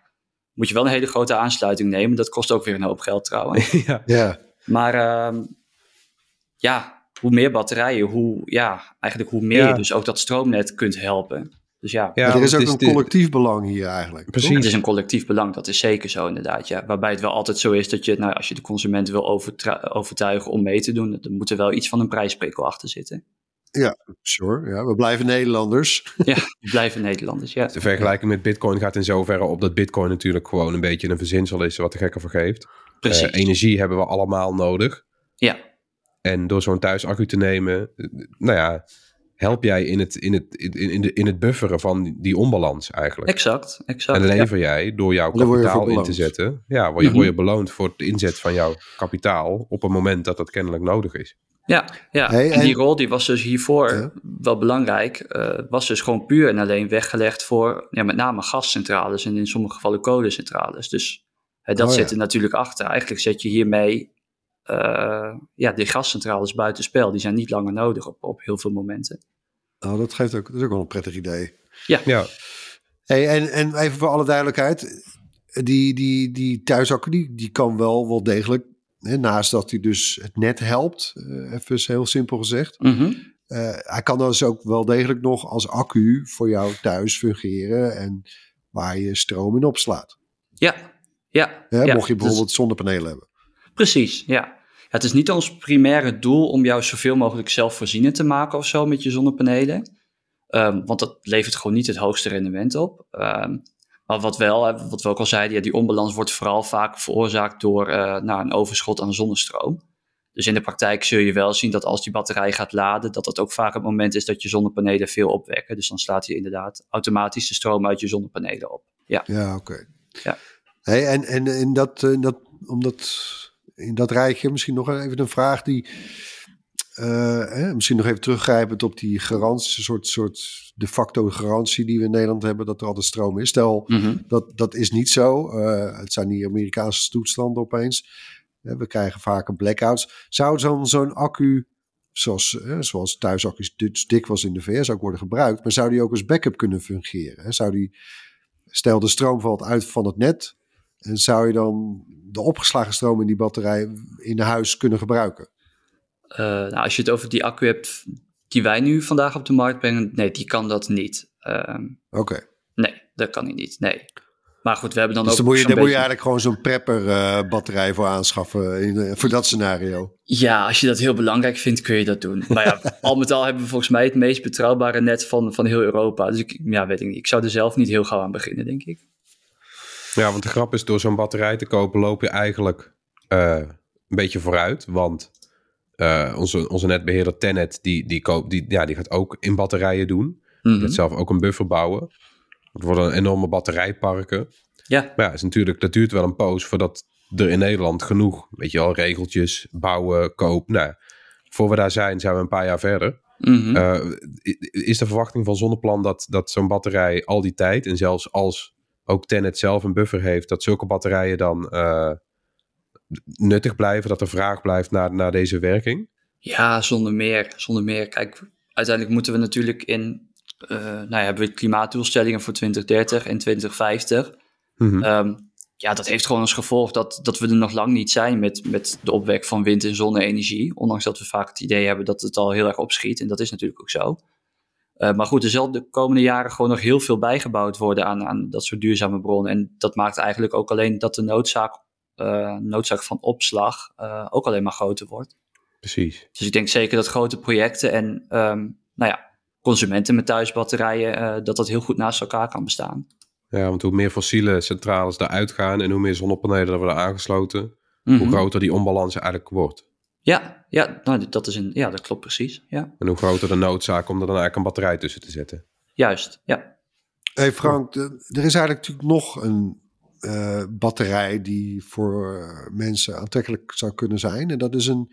Moet je wel een hele grote aansluiting nemen. Dat kost ook weer een hoop geld trouwens. ja. ja. Maar uh, ja, hoe meer batterijen, hoe, ja, eigenlijk hoe meer je dus ook dat stroomnet kunt helpen. Dus ja. ja er is ook een collectief belang hier eigenlijk. Precies. Het is een collectief belang, dat is zeker zo inderdaad. Ja. Waarbij het wel altijd zo is dat je, nou, als je de consument wil overtuigen om mee te doen, dan moet er wel iets van een prijsprikkel achter zitten. Ja, sure. Ja, we blijven Nederlanders. Ja, we blijven Nederlanders, ja. De vergelijking met bitcoin gaat in zoverre op dat bitcoin natuurlijk gewoon een beetje een verzinsel is wat de gekke vergeeft. Precies. Uh, energie hebben we allemaal nodig. Ja. En door zo'n thuisaccu te nemen, nou ja, help jij in het, in, het, in, in, de, in het bufferen van die onbalans eigenlijk. Exact, exact. En lever jij door jouw kapitaal in te zetten. Ja, word je, mm word je beloond voor het inzet van jouw kapitaal op een moment dat dat kennelijk nodig is. Ja, ja. en die rol die was dus hiervoor wel belangrijk. Uh, was dus gewoon puur en alleen weggelegd voor ja, met name gascentrales en in sommige gevallen kolencentrales. Dus uh, dat oh, zit er natuurlijk achter. Eigenlijk zet je hiermee uh, ja, die gascentrales buitenspel. Die zijn niet langer nodig op, op heel veel momenten. Nou, dat, geeft ook, dat is ook wel een prettig idee. Ja. ja. Hey, en, en even voor alle duidelijkheid. Die, die, die thuisaccu die, die kan wel wel degelijk naast dat hij dus het net helpt, uh, even heel simpel gezegd. Mhm. Eh, hij kan dus ook wel degelijk nog als accu voor jou thuis fungeren en waar je stroom in opslaat. Ja, ja. ja mocht je bijvoorbeeld dus, zonnepanelen hebben. Precies, ja. Het is niet ons primaire doel om jou zoveel mogelijk zelfvoorzienend te maken of zo met je zonnepanelen. Um, want dat levert gewoon niet het hoogste rendement op. Um, wat wel, wat we ook al zeiden, ja, die onbalans wordt vooral vaak veroorzaakt door uh, nou, een overschot aan zonnestroom. Dus in de praktijk zul je wel zien dat als die batterij gaat laden, dat dat ook vaak het moment is dat je zonnepanelen veel opwekken. Dus dan slaat hij inderdaad automatisch de stroom uit je zonnepanelen op. Ja, ja oké. Ja. Hey, en en in dat, in dat, omdat, in dat rijtje misschien nog even een vraag die uh, misschien nog even teruggrijpend op die garantie, een soort, soort de facto garantie die we in Nederland hebben dat er altijd stroom is. Stel, mhm. dat, dat is niet zo. Uh, het zijn die Amerikaanse toestanden opeens. Uh, we krijgen vaker blackouts. Zou dan zo'n accu, zoals, zoals thuisaccu's was in de VS ook worden gebruikt, maar zou die ook als backup kunnen fungeren? Zou die, stel de stroom valt uit van het net, en zou je dan de opgeslagen stroom in die batterij in huis kunnen gebruiken? Uh, nou, als je het over die accu hebt die wij nu vandaag op de markt brengen, nee, die kan dat niet. Uh, Oké. Nee, dat kan hij niet. Nee. Maar goed, we hebben dan dus ook. Dan moet je, daar moet je eigenlijk gewoon zo'n prepper uh, batterij voor aanschaffen in, uh, voor dat scenario. Ja, als je dat heel belangrijk vindt, kun je dat doen. maar ja, al met al hebben we volgens mij het meest betrouwbare net van, van heel Europa. Dus ik, ja, weet ik niet. Ik zou er zelf niet heel gauw aan beginnen, denk ik. Ja, want de grap is, door zo'n batterij te kopen loop je eigenlijk uh, een beetje vooruit. Want uh, onze, onze netbeheerder Tenet, die, die, koopt, die, ja, die gaat ook in batterijen doen. Mm -hmm. Die gaat zelf ook een buffer bouwen. Het worden enorme batterijparken. Ja. Maar ja, is natuurlijk, dat duurt wel een poos voordat er in Nederland genoeg, weet je wel, regeltjes, bouwen, koop. Nou, voor we daar zijn, zijn we een paar jaar verder. Mm -hmm. uh, is de verwachting van Zonneplan dat, dat zo'n batterij al die tijd, en zelfs als ook Tenet zelf een buffer heeft, dat zulke batterijen dan uh, nuttig blijven, dat er vraag blijft naar, naar deze werking? Ja, zonder meer. Zonder meer. Kijk, uiteindelijk moeten we natuurlijk in, uh, nou ja, hebben we klimaatdoelstellingen voor 2030 en 2050. Mm -hmm. um, ja, dat heeft gewoon als gevolg dat, dat we er nog lang niet zijn met, met de opwek van wind- en zonne-energie. Ondanks dat we vaak het idee hebben dat het al heel erg opschiet. En dat is natuurlijk ook zo. Uh, maar goed, er zal de komende jaren gewoon nog heel veel bijgebouwd worden aan, aan dat soort duurzame bronnen. En dat maakt eigenlijk ook alleen dat de noodzaak, noodzaak van opslag uh, ook alleen maar groter wordt. Precies. Dus ik denk zeker dat grote projecten en um, nou ja, consumenten met thuisbatterijen, dat dat heel goed naast elkaar kan bestaan. Ja, want hoe meer fossiele centrales eruit gaan en hoe meer zonnepanelen er worden aangesloten, Mhm. mm -hmm. hoe groter die onbalans eigenlijk wordt. Ja, ja, nou, dat, is een, ja, dat klopt precies. Ja. En hoe groter de noodzaak om er dan eigenlijk een batterij tussen te zetten. Juist, ja. Hey Frank, er is eigenlijk natuurlijk nog een uh, batterij die voor mensen aantrekkelijk zou kunnen zijn. En dat is een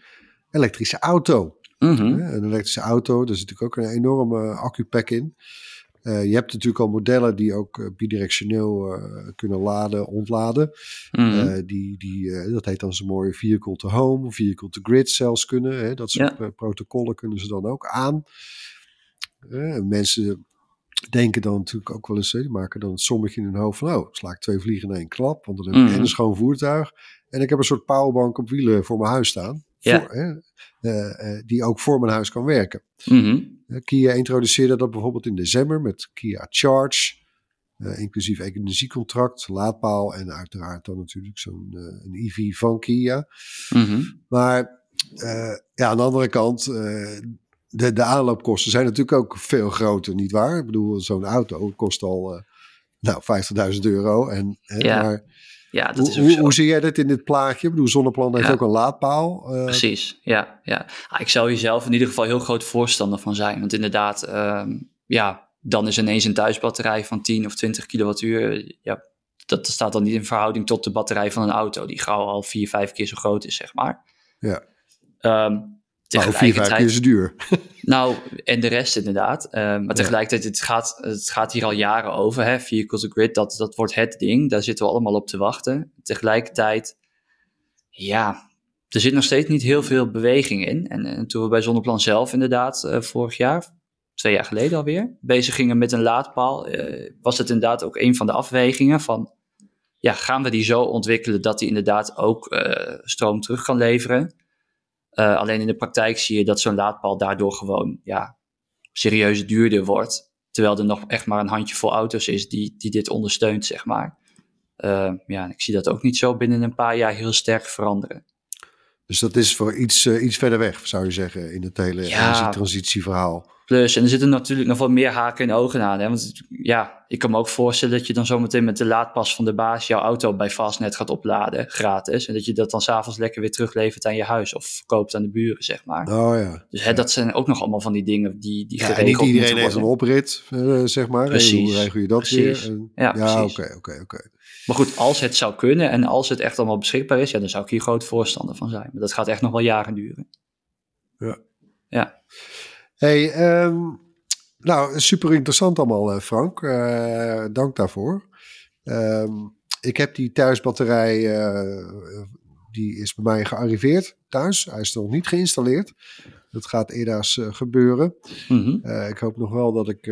elektrische auto. Mm -hmm. Een elektrische auto, daar zit natuurlijk ook een enorme accupack in. Uh, je hebt natuurlijk al modellen die ook uh, bidirectioneel uh, kunnen laden, ontladen. Mm Eh, -hmm. die, die, dat heet dan zo'n mooie vehicle to home, vehicle to grid zelfs kunnen. Hè? Dat soort ja. protocollen kunnen ze dan ook aan. mensen denken dan natuurlijk ook wel eens, die maken dan het sommetje in hun hoofd van, oh, sla ik twee vliegen in één klap, want dan heb ik Mhm. mm en een schoon voertuig en ik heb een soort powerbank op wielen voor mijn huis staan. Ja. Voor, hè, die ook voor mijn huis kan werken. Mm -hmm. Kia introduceerde dat bijvoorbeeld in december met Kia Charge. Uh, inclusief energiecontract, laadpaal en uiteraard dan natuurlijk zo'n een EV van Kia. Mm -hmm. Maar ja, aan de andere kant, de, de aanloopkosten zijn natuurlijk ook veel groter, nietwaar? Ik bedoel, zo'n auto kost al nou, 50.000 euro. En, ja. maar, ja, dat is hoe, zo. hoe zie jij dit in dit plaatje? Ik bedoel, Zonneplan heeft Ja. ook een laadpaal. Uh, Precies, ja. ja. Ah, ik zou hier zelf in ieder geval heel groot voorstander van zijn. Want inderdaad, um, ja, dan is ineens een thuisbatterij van 10 of 20 kilowattuur. Ja, dat staat dan niet in verhouding tot de batterij van een auto, die gauw al 4, 5 keer zo groot is, zeg maar. Ja. Um, Nou, vier, vijf keer zo duur. nou, en de rest inderdaad. Uh, maar tegelijkertijd, het gaat, het gaat hier al jaren over. Hè? Vehicle to grid, dat, dat wordt het ding. Daar zitten we allemaal op te wachten. Tegelijkertijd, ja, er zit nog steeds niet heel veel beweging in. En, en toen we bij Zonneplan zelf inderdaad uh, vorig jaar, twee jaar geleden alweer, bezig gingen met een laadpaal, uh, was het inderdaad ook een van de afwegingen van, ja, gaan we die zo ontwikkelen dat die inderdaad ook stroom terug kan leveren? Uh, alleen in de praktijk zie je dat zo'n laadpaal daardoor gewoon ja, serieus duurder wordt. Terwijl er nog echt maar een handjevol auto's is die, die dit ondersteunt, zeg maar. Uh, ja, ik zie dat ook niet zo binnen een paar jaar heel sterk veranderen. Dus dat is voor iets, uh, iets verder weg, zou je zeggen, in het hele Ja. energietransitieverhaal. Plus, en er zitten natuurlijk nog wel meer haken en ogen aan. Hè? Want ja, ik kan me ook voorstellen dat je dan zometeen met de laadpas van de baas jouw auto bij Fastnet gaat opladen, gratis. En dat je dat dan s'avonds lekker weer teruglevert aan je huis of verkoopt aan de buren, zeg maar. Oh ja. Dus hè, dat zijn ook nog allemaal van die dingen die, die Ja, en niet iedereen heeft een oprit, uh, zeg maar. Precies. En hoe regel je dat Precies. weer? En, Ja, ja, oké, oké, oké. Maar goed, als het zou kunnen en als het echt allemaal beschikbaar is, ja, dan zou ik hier groot voorstander van zijn. Maar dat gaat echt nog wel jaren duren. Hey, um, nou, super interessant allemaal, uh, Frank. Uh, dank daarvoor. Um, ik heb die thuisbatterij, uh, die is bij mij gearriveerd thuis. Hij is nog niet geïnstalleerd. Dat gaat eerder gebeuren. Mm -hmm. ik hoop nog wel dat ik,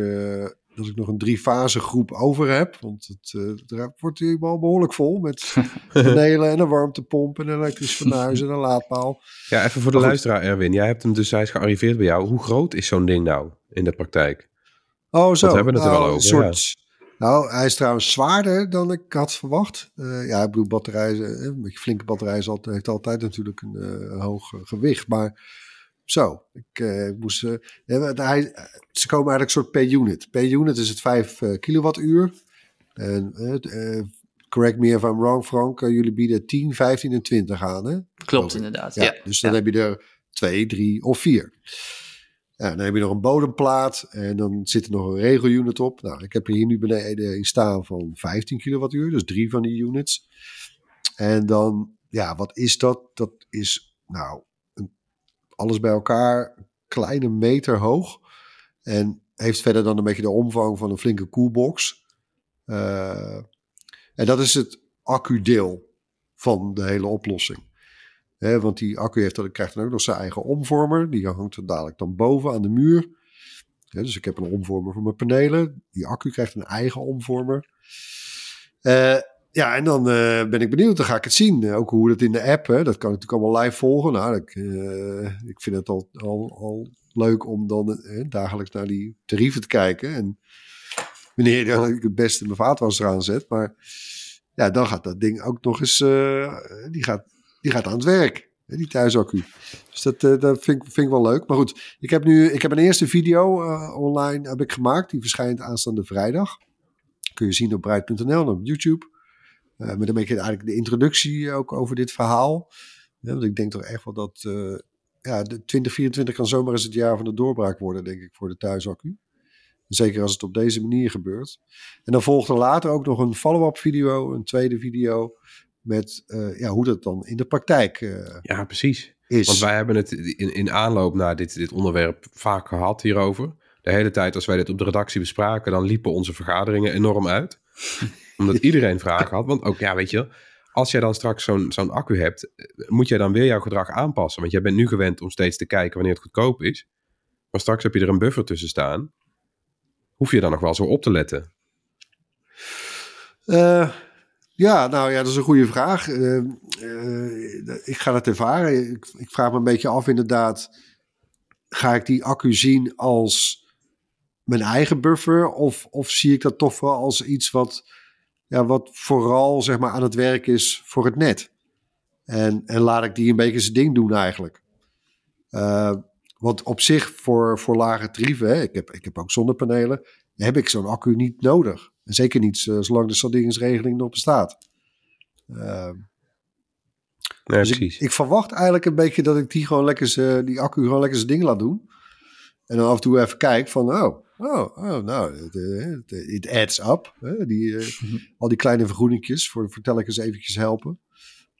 dat ik nog een drie-fase groep over heb. Want het, het wordt hier wel behoorlijk vol met panelen en een warmtepomp en een elektrisch fornuis en een laadpaal. Ja, even voor de luisteraar, Erwin. Jij hebt hem dus, hij is gearriveerd bij jou. Hoe groot is zo'n ding nou in de praktijk? Oh, zo. We hebben het er nou, wel over. Soort, ja. Nou, hij is trouwens zwaarder dan ik had verwacht. Uh, ja, ik bedoel, batterij, een beetje flinke batterij is altijd, heeft altijd natuurlijk een, uh, hoog gewicht. Maar zo, ik moest. hij, ze komen eigenlijk een soort per unit. Per unit is het 5 kilowattuur. En correct me if I'm wrong Frank, eh, jullie bieden 10, 15 en 20 aan hè? Klopt inderdaad. Ja, Ja, dus dan Ja. heb je er twee, drie of vier. Ja, dan heb je nog een bodemplaat en dan zit er nog een regelunit op. Nou, ik heb er hier nu beneden in staan van 15 kilowattuur, dus drie van die units. En dan, ja, wat is dat? Dat is, nou, alles bij elkaar kleine meter hoog. En heeft verder dan een beetje de omvang van een flinke koelbox. Eh, en dat is het accudeel van de hele oplossing. Want die accu heeft, dan- krijgt dan ook nog zijn eigen omvormer. Die hangt er dadelijk dan boven aan de muur. Dus ik heb een omvormer voor mijn panelen. Die accu krijgt een eigen omvormer. Eh, ja, en dan eh, ben ik benieuwd. Dan ga ik het zien. Eh, ook hoe het in de app. Hè, dat kan ik natuurlijk allemaal live volgen. Nou, ik, eh, ik vind het al, al, al leuk om dan dagelijks naar die tarieven te kijken. En wanneer dan ik het beste mijn vaatwasser eraan zet. Maar ja, dan gaat dat ding ook nog eens... die, gaat, die gaat aan het werk. hè, Die thuisaccu. Dus dat, dat vind, ik- vind ik wel leuk. Maar goed, ik heb nu ik heb een eerste video online heb ik gemaakt. Die verschijnt aanstaande vrijdag. Kun je zien op Bright.nl en op YouTube. Eh met een beetje eigenlijk de introductie ook over dit verhaal. Ja, want ik denk toch echt wel dat eh, ja, de 2024 kan zomaar eens het jaar van de doorbraak worden, denk ik, voor de thuisaccu. Zeker als het op deze manier gebeurt. En dan volgt er later ook nog een follow-up video, een tweede video, met eh, ja, hoe dat dan in de praktijk eh, Ja, precies. is. Want wij hebben het in, in aanloop naar dit, dit onderwerp vaak gehad hierover. De hele tijd als wij dit op de redactie bespraken, dan liepen onze vergaderingen enorm uit. Omdat iedereen vragen had. Want ook, ja, weet je, als jij dan straks zo'n zo'n accu hebt, eh, moet jij dan weer jouw gedrag aanpassen. Want jij bent nu gewend om steeds te kijken wanneer het goedkoop is. Maar straks heb je er een buffer tussen staan. Hoef je dan nog wel zo op te letten? Eh, ja, nou ja, dat is een goede vraag. Eh, ik ga het ervaren. Ik, ik vraag me een beetje af inderdaad. Ga ik die accu zien als mijn eigen buffer? Of, of zie ik dat toch wel als iets wat, ja, wat vooral zeg maar, aan het werk is voor het net? En, en laat ik die een beetje zijn ding doen eigenlijk. Eh, want op zich voor, voor lage tarieven, hè, ik, heb, ik heb ook zonnepanelen, heb ik zo'n accu niet nodig. En zeker niet eh, zolang de salderingsregeling nog bestaat. Eh, Nee, dus precies. ik verwacht eigenlijk een beetje dat ik die gewoon lekker die accu gewoon lekker zijn ding laat doen. En dan af en toe even kijk van, oh, oh, oh nou, het, eh, it adds up. Hè? Die, eh, al die kleine vergroeningjes voor, voor telkens eventjes helpen.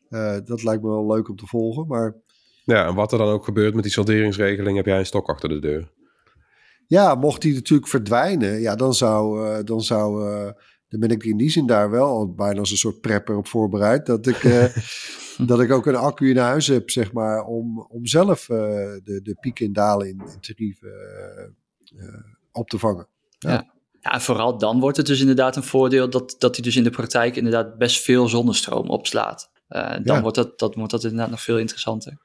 Eh, dat lijkt me wel leuk om te volgen. Maar Ja, en wat er dan ook gebeurt met die salderingsregeling, heb jij een stok achter de deur. ja, mocht die natuurlijk verdwijnen, ja, dan zou, eh, dan zou, eh, dan ben ik in die zin daar wel al bijna als een soort prepper op voorbereid. Dat ik, eh, dat ik ook een accu in huis heb, zeg maar, om, om zelf eh, de, de pieken en dalen in, in tarief eh, eh, op te vangen. Ja, en vooral dan wordt het dus inderdaad een voordeel dat, dat hij dus in de praktijk inderdaad best veel zonnestroom opslaat. Eh, dan Ja. wordt, dat, dat, wordt dat inderdaad nog veel interessanter.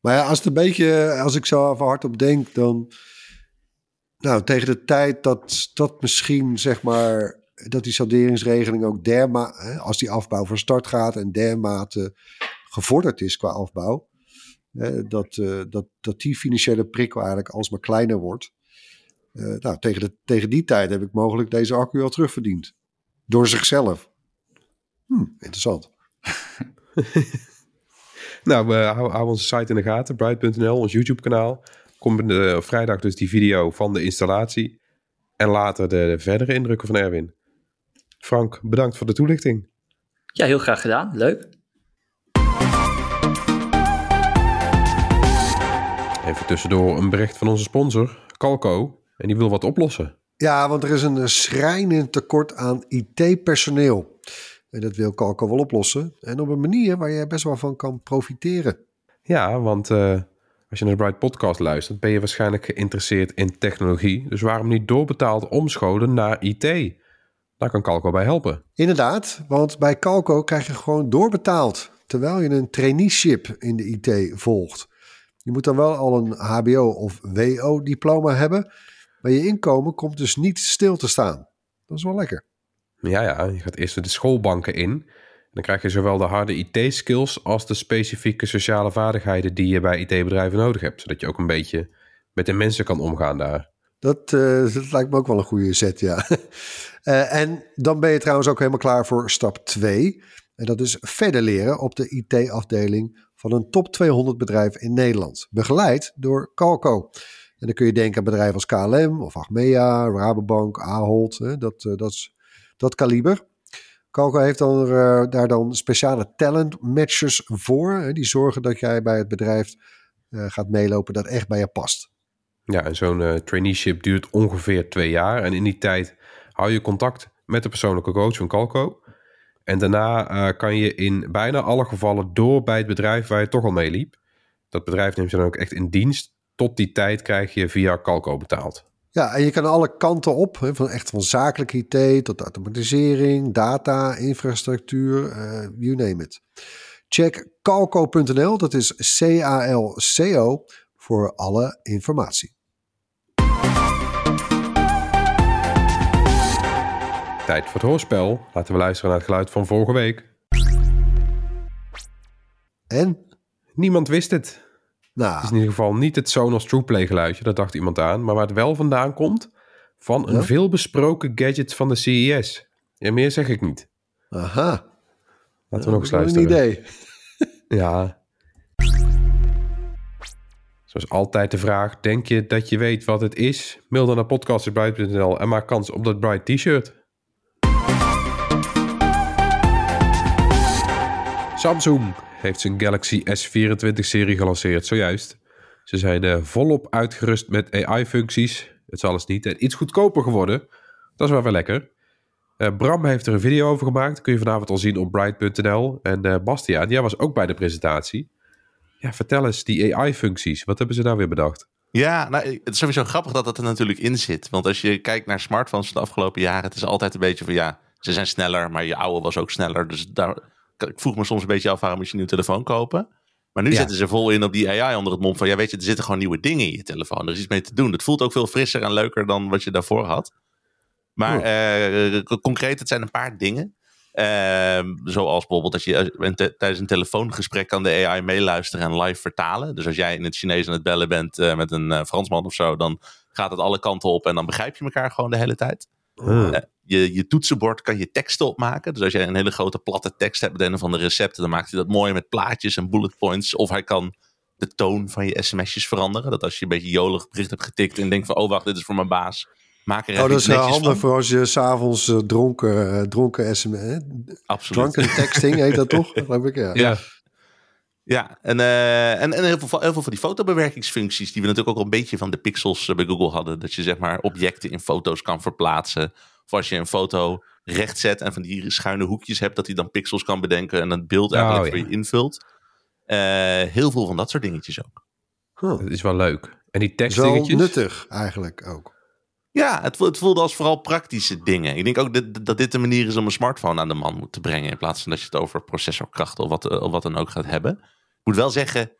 Maar ja, als het een beetje, als ik zo even hardop denk, dan. Nou, tegen de tijd dat dat misschien, zeg maar, dat die salderingsregeling ook dermate, als die afbouw van start gaat en dermate gevorderd is qua afbouw, hè, dat, eh, dat, dat die financiële prikkel eigenlijk alsmaar kleiner wordt. Eh, nou, tegen, de, tegen die tijd heb ik mogelijk deze accu al terugverdiend. Door zichzelf. Hm, interessant. Nou, we hou, hou onze site in de gaten, bright.nl, ons YouTube-kanaal. Komt de, vrijdag dus die video van de installatie. En later de, de verdere indrukken van Erwin. Frank, bedankt voor de toelichting. Ja, heel graag gedaan. Leuk. Even tussendoor een bericht van onze sponsor, Calco. En die wil wat oplossen. Ja, want er is een schrijnend tekort aan IT-personeel. En dat wil Calco wel oplossen. En op een manier waar je best wel van kan profiteren. Ja, want eh, als je naar de Bright Podcast luistert, ben je waarschijnlijk geïnteresseerd in technologie. Dus waarom niet doorbetaald omscholen naar IT? Daar kan Calco bij helpen. Inderdaad, want bij Calco krijg je gewoon doorbetaald. Terwijl je een traineeship in de IT volgt. Je moet dan wel al een HBO of WO-diploma hebben. Maar je inkomen komt dus niet stil te staan. Dat is wel lekker. Ja, ja, je gaat eerst de schoolbanken in. Dan krijg je zowel de harde IT-skills als de specifieke sociale vaardigheden die je bij IT-bedrijven nodig hebt. Zodat je ook een beetje met de mensen kan omgaan daar. Dat, uh, dat, lijkt me ook wel een goede set, ja. Uh, en dan ben je trouwens ook helemaal klaar voor stap 2. En dat is verder leren op de IT-afdeling van een top 200 bedrijf in Nederland. Begeleid door Calco. En dan kun je denken aan bedrijven als KLM of Achmea, Rabobank, Ahold. Hè, dat, uh, dat, is, dat kaliber. Calco heeft dan, uh, daar dan speciale talent matchers voor. Hè, die zorgen dat jij bij het bedrijf uh, gaat meelopen dat echt bij je past. Ja, en zo'n traineeship duurt ongeveer twee jaar. En in die tijd hou je contact met de persoonlijke coach van Calco. En daarna kan je in bijna alle gevallen door bij het bedrijf waar je toch al meeliep. Dat bedrijf neemt je dan ook echt in dienst. Tot die tijd krijg je via Calco betaald. Ja, en je kan alle kanten op, hè, van echt van zakelijk IT tot automatisering, data, infrastructuur, uh, you name it. Check calco.nl, dat is C-A-L-C-O, voor alle informatie. Tijd voor het hoorspel. Laten we luisteren naar het geluid van vorige week. En? Niemand wist het. Nou. Het is in ieder geval niet het Sonos TruePlay geluidje, dat dacht iemand aan. Maar waar het wel vandaan komt, van een Ja? veelbesproken gadget van de CES. Ja, meer zeg ik niet. Aha. Laten we nog eens luisteren. Een idee. Ja. Zoals altijd de vraag, denk je dat je weet wat het is? Mail dan naar podcast.bright.nl en maak kans op dat Bright t-shirt. Samsung heeft zijn Galaxy S24-serie gelanceerd, zojuist. Ze zijn eh, volop uitgerust met AI-functies. Het is alles niet. En iets goedkoper geworden. Dat is wel weer lekker. Eh, Bram heeft er een video over gemaakt. Kun je vanavond al zien op bright.nl. En eh Bastiaan, jij was ook bij de presentatie. Ja, vertel eens, die AI-functies. Wat hebben ze daar weer bedacht? Ja, nou, het is sowieso grappig dat dat er natuurlijk in zit. Want als je kijkt naar smartphones de afgelopen jaren, het is altijd een beetje van ja, ze zijn sneller, maar je oude was ook sneller. Dus daar, ik vroeg me soms een beetje af waarom moet je een nieuwe telefoon kopen. Maar nu Ja. zitten ze vol in op die AI onder het mom van ja, weet je, er zitten gewoon nieuwe dingen in je telefoon. Er is iets mee te doen. Het voelt ook veel frisser en leuker dan wat je daarvoor had. Maar eh, concreet, het zijn een paar dingen. Ehm, zoals bijvoorbeeld dat je eh, tijdens een telefoongesprek kan de AI meeluisteren en live vertalen. Dus als jij in het Chinees aan het bellen bent eh, met een Fransman of zo, dan gaat het alle kanten op en dan begrijp je elkaar gewoon de hele tijd. Eh, je, je toetsenbord kan je teksten opmaken. Dus als jij een hele grote platte tekst hebt met een of andere recepten, dan maakt hij dat mooi met plaatjes en bullet points. Of hij kan de toon van je sms'jes veranderen. Dat als je een beetje jolig bericht hebt getikt en denkt van, oh wacht, dit is voor mijn baas. Maak er Oh, dat iets is netjes handig van. voor als je s'avonds uh, dronken, eh, dronken sms... hè? Absoluut. Drunken texting heet dat toch? Geloof ik, ja. Ja, Ja, en, eh, en, en heel, veel, heel veel van die fotobewerkingsfuncties die we natuurlijk ook al een beetje van de pixels eh, bij Google hadden. Dat je zeg maar objecten in foto's kan verplaatsen. Of als je een foto recht zet en van die schuine hoekjes hebt, dat hij dan pixels kan bedenken en het beeld eigenlijk Oh, voor ja. je invult. Eh, heel veel van dat soort dingetjes ook. Huh. dat is wel leuk. En die Dat is wel tekstdingetjes? nuttig eigenlijk ook. Ja, het, voelt- het voelde als vooral praktische dingen. Ik denk ook dat, dat dit de manier is om een smartphone aan de man te brengen. In plaats van dat je het over processorkracht of wat, of wat dan ook gaat hebben. Ik moet wel zeggen,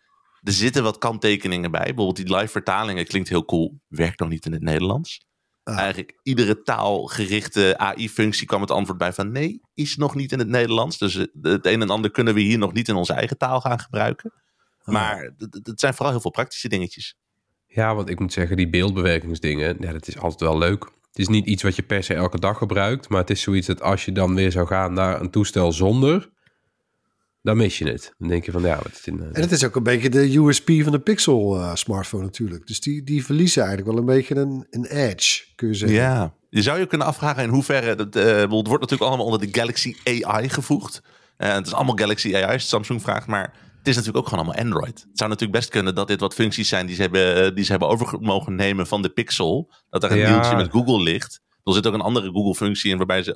er zitten wat kanttekeningen bij. Bijvoorbeeld die live vertalingen klinkt heel cool. Werkt nog niet in het Nederlands. Ah. Eigenlijk iedere taalgerichte AI-functie kwam het antwoord bij van nee, is nog niet in het Nederlands. Dus het het een en ander kunnen we hier nog niet in onze eigen taal gaan gebruiken. Maar het- het het zijn vooral heel veel praktische dingetjes. Ja, want ik moet zeggen, die beeldbewerkingsdingen, ja, dat is altijd wel leuk. Het is niet iets wat je per se elke dag gebruikt, maar het is zoiets dat als je dan weer zou gaan naar een toestel zonder, dan mis je het. Dan denk je van, ja, wat is dit nou? En het is ook een beetje de USP van de Pixel eh, smartphone natuurlijk. Dus die, die verliezen eigenlijk wel een beetje een, een edge, kun je zeggen. Ja, je zou je kunnen afvragen in hoeverre. Dat, eh, bijvoorbeeld, het wordt natuurlijk allemaal onder de Galaxy AI gevoegd. Eh, het is allemaal Galaxy AI als Samsung vraagt, maar het is natuurlijk ook gewoon allemaal Android. Het zou natuurlijk best kunnen dat dit wat functies zijn die ze hebben, die ze hebben over mogen nemen van de Pixel. Dat er een Ja. deeltje met Google ligt. Er zit ook een andere Google-functie in waarbij ze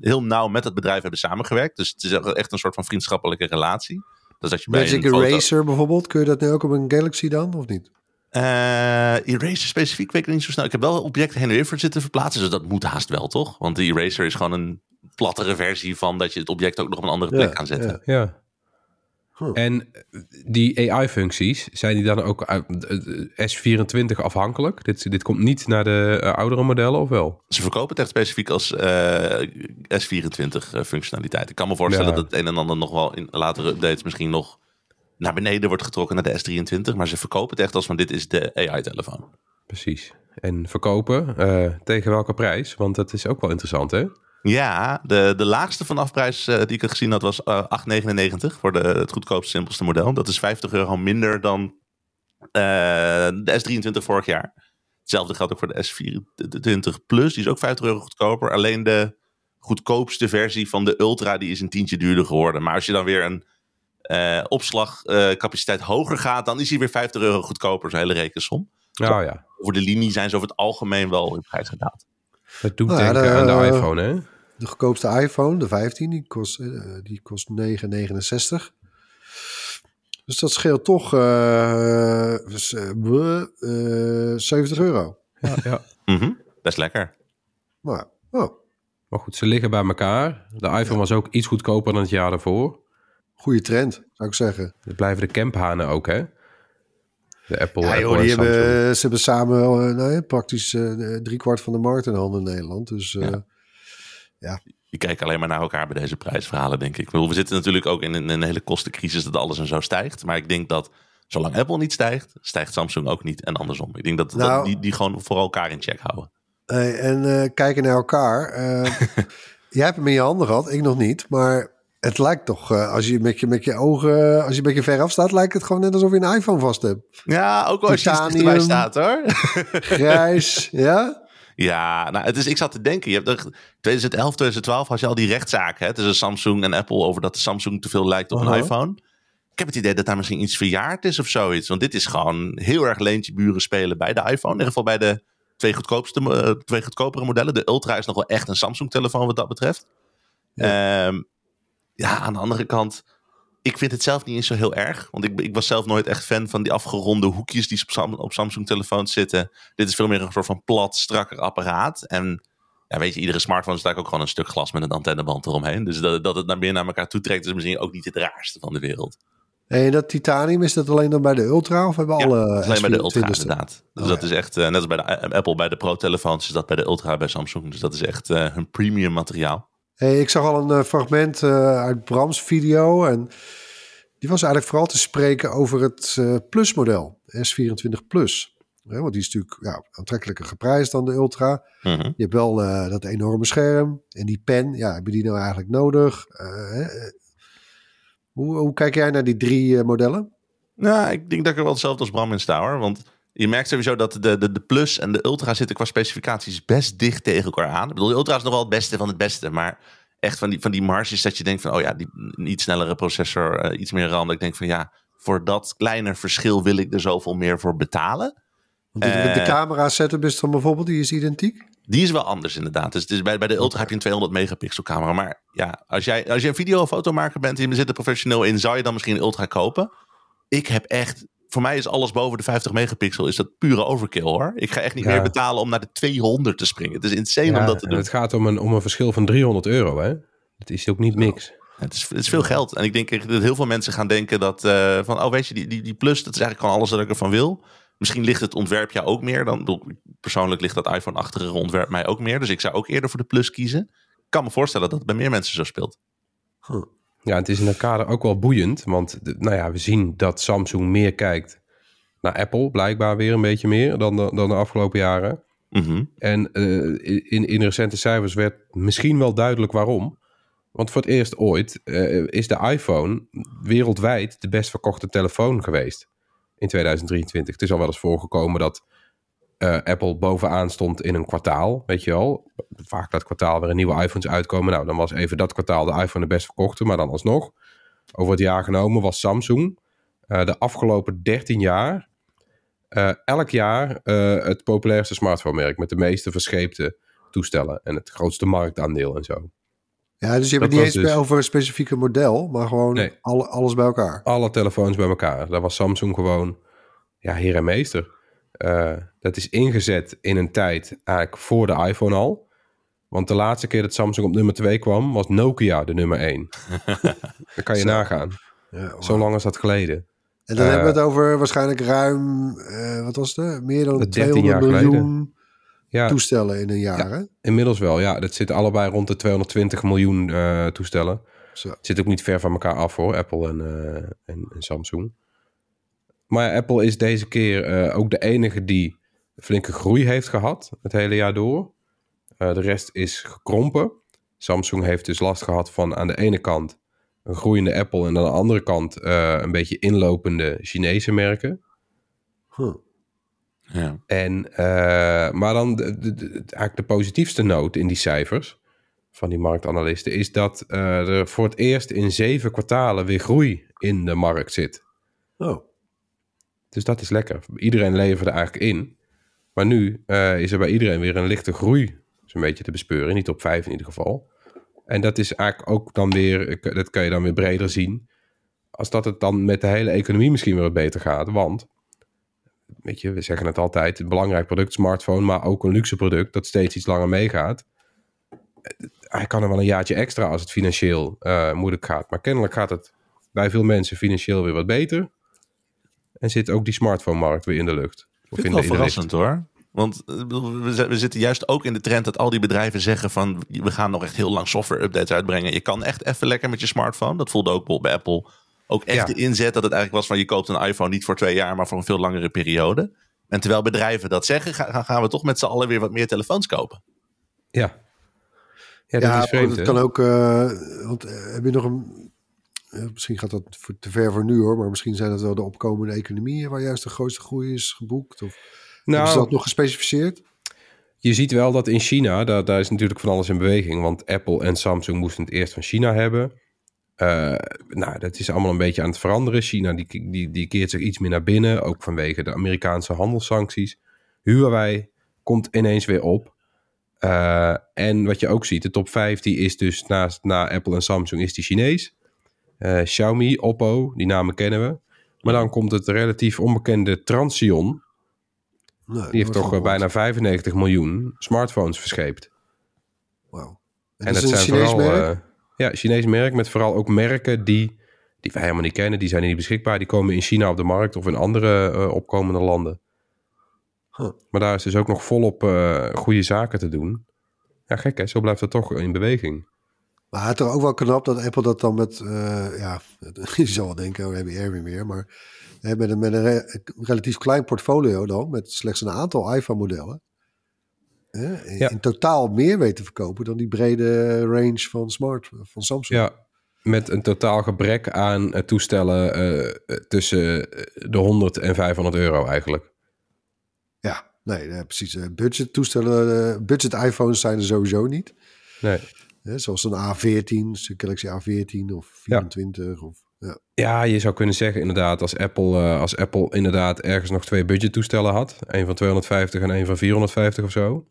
eh, heel nauw met het bedrijf hebben samengewerkt. Dus het is echt een soort van vriendschappelijke relatie. Dus dat je bij Magic een foto- Eraser bijvoorbeeld, kun je dat nu ook op een Galaxy dan, of niet? eh eraser specifiek weet ik niet zo snel. Ik heb wel objecten heen en weer voor zitten verplaatsen. Dus dat moet haast wel, toch? Want de eraser is gewoon een plattere versie van dat je het object ook nog op een andere plek Ja, kan zetten. ja. Ja. Huh. En die AI-functies, zijn die dan ook uit eh, S24 afhankelijk? Dit, dit komt niet naar de eh, oudere modellen, of wel? Ze verkopen het echt specifiek als eh, S24 eh, functionaliteit. Ik kan me voorstellen Ja. dat het een en ander nog wel in latere updates misschien nog naar beneden wordt getrokken naar de S23. Maar ze verkopen het echt als van dit is de AI-telefoon. Precies. en verkopen. Eh, tegen welke prijs? Want dat is ook wel interessant, hè? Ja, de, de laagste vanafprijs uh, die ik had gezien had was uh, 8,99 voor de, het goedkoopste, simpelste model. Dat is 50 euro minder dan de S23 vorig jaar. Hetzelfde geldt ook voor de S24 Plus. Die is ook 50 euro goedkoper. Alleen de goedkoopste versie van de Ultra die is een tientje duurder geworden. Maar als je dan weer een uh, opslagcapaciteit uh, hoger gaat, dan is hij weer 50 euro goedkoper, zo'n hele rekensom. Oh, ja. Voor de linie zijn ze over het algemeen wel in prijs gedaald. Dat doet nou, denken de, aan de iPhone, hè? De goedkoopste iPhone, de 15, die kost, uh, die kost 9,69. Dus dat scheelt toch uh, 70 euro. Ja, ja. mm -hmm. Best lekker. Maar, oh. maar goed, ze liggen bij elkaar. De iPhone ja. was ook iets goedkoper dan het jaar daarvoor. Goede trend, zou ik zeggen. Dat blijven de camphanen ook, hè? De Apple, ja, Apple joh, die en hebben, ze hebben samen uh, nou ja, praktisch uh, driekwart van de markt in handen in Nederland. Dus uh, ja. Ja. Die kijken alleen maar naar elkaar bij deze prijsverhalen, denk ik. we zitten natuurlijk ook in een, hele kostencrisis dat alles en zo stijgt. Maar ik denk dat zolang Apple niet stijgt, stijgt Samsung ook niet en andersom. Ik denk dat, Nou- dat die, die gewoon voor elkaar in check houden. Hey, en uh, kijken naar elkaar. Uh, jij hebt hem in je handen gehad, ik nog niet. Maar het lijkt toch, uh, als je met je, met je ogen, als je een beetje ver af staat, lijkt het gewoon net alsof je een iPhone vast hebt. Ja, ook wel als je dichterbij staat hoor. Grijs, ja? Ja, nou, het is, ik zat te denken, je hebt er 2011, 2012 had je al die rechtszaken hè, tussen Samsung en Apple over dat de Samsung te veel lijkt op een iPhone. Ik heb het idee dat daar misschien iets verjaard is of zoiets. Want dit is gewoon heel erg leentje buren spelen bij de iPhone. In ieder geval bij de twee, goedkoopste, uh, twee goedkopere modellen. De Ultra is nog wel echt een Samsung telefoon wat dat betreft. Ja. Um, ja, aan de andere kant, ik vind het zelf niet eens zo heel erg. Want ik, ik was zelf nooit echt fan van die afgeronde hoekjes die op, Sam, op Samsung-telefoons zitten. Dit is veel meer een soort van plat, strakker apparaat. En ja, weet je, iedere smartphone staat ook gewoon een stuk glas met een antenneband eromheen. Dus dat, dat het naar binnen naar elkaar toe trekt, is misschien ook niet het raarste van de wereld. En dat titanium, is dat alleen dan bij de Ultra of hebben ja, alle alleen bij de Ultra inderdaad. Dus oh, dat ja. is echt, uh, net als bij de Apple bij de Pro-telefoons, is dat bij de Ultra bij Samsung. Dus dat is echt uh, hun premium materiaal. Hey, ik zag al een uh, fragment uh, uit Brams video. En die was eigenlijk vooral te spreken over het uh, Plus model. S24 Plus. Want die is natuurlijk ja, aantrekkelijker geprijsd dan de Ultra. Mm -hmm. Je hebt wel uh, dat enorme scherm. En die pen, ja, heb je die nou eigenlijk nodig? Uh, hoe, hoe, kijk jij naar die drie uh, modellen? Nou, ik denk dat ik er wel hetzelfde als Bram in sta hoor. Want je merkt sowieso dat de, de, de Plus en de Ultra zitten qua specificaties best dicht tegen elkaar aan. Ik bedoel, de Ultra is nog wel het beste van het beste. Maar echt van die, van die marges dat je denkt van... oh ja, die iets snellere processor, uh, iets meer RAM. Dat ik denk van ja, voor dat kleine verschil wil ik er zoveel meer voor betalen. De, uh, de camera setup is dan bijvoorbeeld, die is identiek? Die is wel anders inderdaad. Dus, dus bij, bij de Ultra heb je een 200 megapixel camera. Maar ja, als jij, als je een video- of fotomaker bent en je zit er professioneel in... zou je dan misschien een Ultra kopen? Ik heb echt... Voor mij is alles boven de 50 megapixel is dat pure overkill hoor. Ik ga echt niet ja. meer betalen om naar de 200 te springen. Het is insane ja, om dat te doen. Het gaat om een, om een verschil van 300 euro hè. Het is ook niet niks. Het is, het is veel geld. En ik denk dat heel veel mensen gaan denken dat... Uh, van, oh weet je, die, die, die plus, dat is eigenlijk gewoon alles wat ik ervan wil. Misschien ligt het ontwerp jou ook meer. Dan, persoonlijk ligt dat iPhone-achtige ontwerp mij ook meer. Dus ik zou ook eerder voor de plus kiezen. Ik kan me voorstellen dat het bij meer mensen zo speelt. Huh. Ja, het is in dat kader ook wel boeiend. Want nou ja, we zien dat Samsung meer kijkt naar Apple. Blijkbaar weer een beetje meer dan de, dan de afgelopen jaren. Mm -hmm. En uh, in, in recente cijfers werd misschien wel duidelijk waarom. Want voor het eerst ooit uh, is de iPhone wereldwijd de best verkochte telefoon geweest in 2023. Het is al wel eens voorgekomen dat uh, Apple bovenaan stond in een kwartaal, weet je wel. Vaak dat kwartaal waarin nieuwe iPhones uitkomen. Nou, dan was even dat kwartaal de iPhone de best verkochte, maar dan alsnog. Over het jaar genomen was Samsung uh, de afgelopen 13 jaar uh, elk jaar het populairste smartphone-merk met de meeste verscheepte toestellen en het grootste marktaandeel en zo. Ja, dus je hebt het niet eens dus... over een specifieke model, maar gewoon nee. alle, alles bij elkaar. Alle telefoons bij elkaar. Daar was Samsung gewoon ja, heer en meester. Uh, dat is ingezet in een tijd eigenlijk voor de iPhone al. Want de laatste keer dat Samsung op nummer 2 kwam, was Nokia de nummer 1. dat kan je Zo. nagaan. Ja, wow. Zo lang is dat geleden. En dan uh, hebben we het over waarschijnlijk ruim, uh, wat was het? Meer dan 200 miljoen ja, toestellen in een jaar. Ja, hè? Inmiddels wel, ja. Dat zit allebei rond de 220 miljoen uh, toestellen. Zo. Het zit ook niet ver van elkaar af hoor, Apple en, uh, en, en, Samsung. Maar Apple is deze keer uh, ook de enige die flinke groei heeft gehad het hele jaar door. Eh, de rest is gekrompen. Samsung heeft dus last gehad van aan de ene kant een groeiende Apple en aan de andere kant eh, een beetje inlopende Chinese merken. Huh. Ja. En, eh, maar dan de, de, de- eigenlijk de positiefste noot in die cijfers van die marktanalisten is dat eh, er voor het eerst in zeven kwartalen weer groei in de markt zit. Oh, Dus dat is lekker. Iedereen leverde eigenlijk in. Maar nu eh, is er bij iedereen weer een lichte groei zo'n beetje te bespeuren. Niet op vijf in ieder geval. En dat is eigenlijk ook dan weer, dat kan je dan weer breder zien. Als dat het dan met de hele economie misschien weer wat beter gaat. Want, weet je, we zeggen het altijd, een belangrijk product, smartphone, maar ook een luxe product dat steeds iets langer meegaat. Hij kan er wel een jaartje extra als het financieel eh, moeilijk gaat. Maar kennelijk gaat het bij veel mensen financieel weer wat beter. En zit ook die smartphone-markt weer in de lucht. Ik Of vind in het de, wel verrassend hoor. Want eh, ik bedoel, we, zi- we zitten juist ook in de trend dat al die bedrijven zeggen van we gaan nog echt heel lang software updates uitbrengen. Je kan echt even lekker met je smartphone. Dat voelde ook bij Apple. Ook echt Ja. de inzet dat het eigenlijk was van je koopt een iPhone niet voor twee jaar, maar voor een veel langere periode. En terwijl bedrijven dat zeggen, ga- gaan we toch met z'n allen weer wat meer telefoons kopen. Ja. Ja, dat ja, is vreemd, dat kan ook. eh, want eh, heb je nog een. Eh, misschien gaat dat te ver voor nu hoor, maar misschien zijn het wel de opkomende economieën waar juist de grootste groei is geboekt. Of Nou, dat nog gespecificeerd? je ziet wel dat in China, daar, daar is natuurlijk van alles in beweging. Want Apple en Samsung moesten het eerst van China hebben. Eh, nou, dat is allemaal een beetje aan het veranderen. China die, die, die keert zich iets meer naar binnen, ook vanwege de Amerikaanse handelssancties. Huawei komt ineens weer op. Eh, en wat je ook ziet, de top 5 die is dus naast na Apple en Samsung is die Chinees. Eh, Xiaomi, Oppo, die namen kennen we. Maar dan komt het relatief onbekende Transion. Nee, Die heeft dat toch eh, bijna 95 miljoen smartphones verscheept. Wauw. En, En, dat dat zijn Chinees vooral, merk? eh, ja, Chinees merk met vooral ook merken die, die wij helemaal niet kennen. Die zijn niet beschikbaar. Die komen in China op de markt of in andere opkomende landen. Huh. Maar daar is dus ook nog volop goede zaken te doen. Ja, gek hè, zo blijft het toch in beweging. Maar het is ook wel knap dat Apple dat dan met, eh, ja, je zal wel denken, we hebben Erwin weer, maar hè, met een, met een re- relatief klein portfolio dan, met slechts een aantal iPhone-modellen, in, Ja. in totaal meer weten te verkopen dan die brede range van smart van Samsung. Ja, met een totaal gebrek aan eh, toestellen eh, eh, tussen eh, de 100 en 500 euro eigenlijk. Ja, nee, eh, precies. eh, budget toestellen, eh, budget iPhones zijn er sowieso niet. Nee. Hè, zoals een A14, dus een Galaxy A14 of 24 of ja. Ja, je zou kunnen zeggen inderdaad, als Apple, eh, als Apple inderdaad ergens nog twee budgettoestellen had. Een van 250 en een van 450 of zo.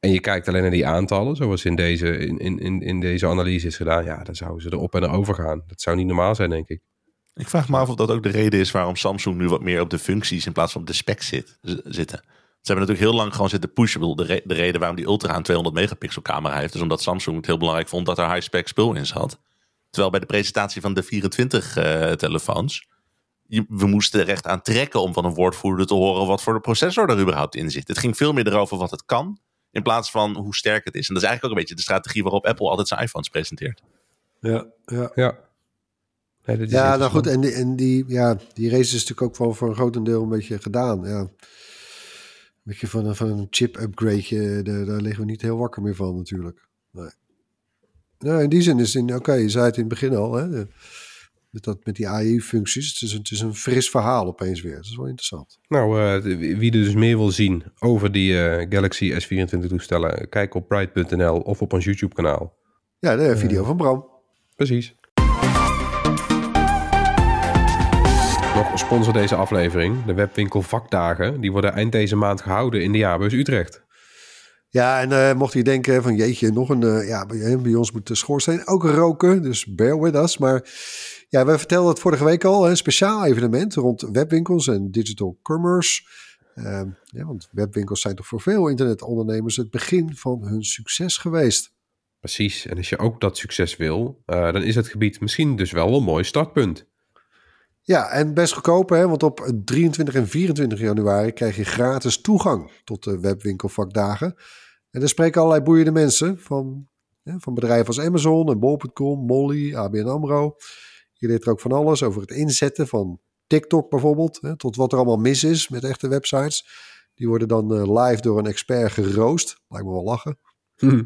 En je kijkt alleen naar die aantallen, zoals in deze, in, in, in, in deze analyse is gedaan. Ja, dan zouden ze erop en erover gaan. Dat zou niet normaal zijn, denk ik. Ik vraag me af of dat ook de reden is waarom Samsung nu wat meer op de functies in plaats van op de specs zit, zitten. Ze hebben natuurlijk heel lang gewoon zitten pushen. Bedoel, De, re- de reden waarom die Ultra een 200 megapixel camera heeft, is omdat Samsung het heel belangrijk vond dat er high spec spul in zat. Terwijl bij de presentatie van de 24 eh, telefoons, je- we moesten er echt aan trekken om van een woordvoerder te horen wat voor de processor er überhaupt in zit. Het ging veel meer erover wat het kan, in plaats van hoe sterk het is. En dat is eigenlijk ook een beetje de strategie waarop Apple altijd zijn iPhones presenteert. Ja, ja. Ja. Nee, dat is Ja, nou goed, en die, en die, ja, die race is natuurlijk ook wel voor een grotendeel een beetje gedaan. Ja. Van, een- van een chip-upgrade, daar, daar liggen we niet heel wakker meer van natuurlijk. Nee. Nou, in die zin is het, oké, je zei het in het begin al, hè, met, dat, met die AI-functies. Het, is een- het is een fris verhaal opeens weer. Dat is wel interessant. Nou, eh, wie er dus meer wil zien over die eh, Galaxy S24 toestellen, kijk op pride.nl of op ons YouTube kanaal. Ja, de video van Bram. Precies. Sponsor deze aflevering, de webwinkel Vakdagen. Die worden eind deze maand gehouden in de jaarbeurs Utrecht. Ja, en eh, mocht je denken van jeetje, nog een... eh, ja, bij, bij ons moet de schoorsteen ook roken, dus bear with us. Maar ja, wij vertelden het vorige week al, een speciaal evenement rond webwinkels en digital commerce. Ehm, ja, want webwinkels zijn toch voor veel internetondernemers het begin van hun succes geweest. Precies, en als je ook dat succes wil, eh, dan is het gebied misschien dus wel een mooi startpunt. Ja, en best goedkoop, hè? want op 23 en 24 januari krijg je gratis toegang tot de webwinkelvakdagen. En daar spreken allerlei boeiende mensen van, hè, van bedrijven als Amazon en Bol.com, Molly, ABN AMRO. Je leert er ook van alles over het inzetten van TikTok bijvoorbeeld, hè, tot wat er allemaal mis is met echte websites. Die worden dan eh, live door een expert geroost. Lijkt me wel lachen. Hm.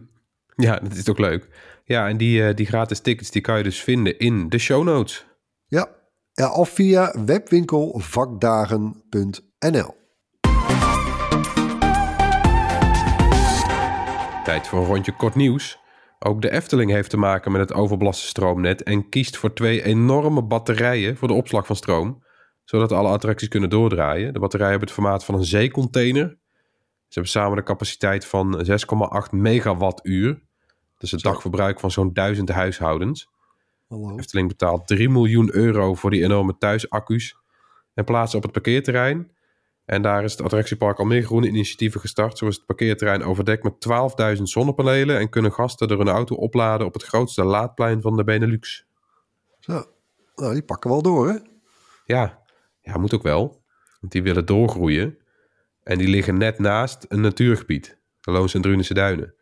Ja, dat is ook leuk. Ja, en die, eh, die gratis tickets die kan je dus vinden in de show notes. Ja, ja of via webwinkelvakdagen.nl. Tijd voor een rondje kort nieuws. Ook de Efteling heeft te maken met het overbelaste stroomnet en kiest voor twee enorme batterijen voor de opslag van stroom, zodat alle attracties kunnen doordraaien. De batterijen hebben het formaat van een zeecontainer. Ze hebben samen de capaciteit van 6,8 megawattuur. Dus het Zo. dagverbruik van zo'n duizend huishoudens. Hallo. Efteling betaalt 3 miljoen euro voor die enorme thuisaccu's en plaatsen op het parkeerterrein. En daar is het attractiepark al meer groene initiatieven gestart. Zo is het parkeerterrein overdekt met 12.000 zonnepanelen en kunnen gasten er hun auto opladen op het grootste laadplein van de Benelux. Zo. Nou, die pakken wel door, hè? Ja, ja, moet ook wel. Want die willen doorgroeien. En die liggen net naast een natuurgebied. De Loons en Drunense Duinen.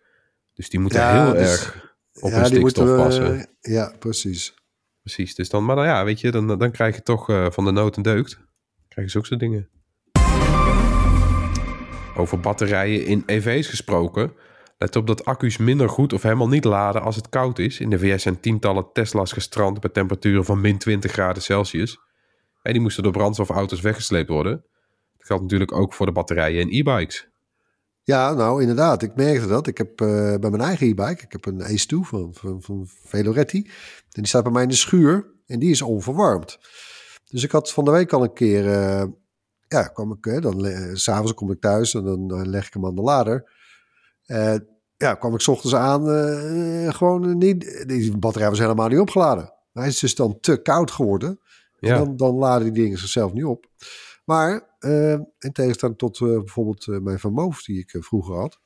Dus die moeten Ja, heel dus- erg op ja, die stikstof passen. Ja, precies. Precies. Dus dan, maar dan, ja, weet je, dan, dan krijg je toch eh, van de nood en deugd. Krijg je zulke soort dingen. Over batterijen in EV's gesproken. Let op dat accu's minder goed of helemaal niet laden als het koud is. In de VS zijn tientallen Tesla's gestrand bij temperaturen van min 20 graden Celsius. En die moesten door brandstofauto's weggesleept worden. Dat geldt natuurlijk ook voor de batterijen in e-bikes. Ja, nou inderdaad. Ik merkte dat. Ik heb eh, bij mijn eigen e-bike, ik heb een Ace 2 van, van, van Veloretti. En die staat bij mij in de schuur en die is onverwarmd. Dus ik had van de week al een keer, eh, ja, kwam ik, dan eh, s'avonds kom ik thuis en dan leg ik hem aan de lader. Ja, kwam ik 's ochtends aan, gewoon niet, die batterij was helemaal niet opgeladen. Hij is dus dan te koud geworden. Ja. En dan, dan laden die dingen zichzelf niet op. Maar eh, in tegenstelling tot eh, bijvoorbeeld eh, mijn Van Moof die ik vroeger had.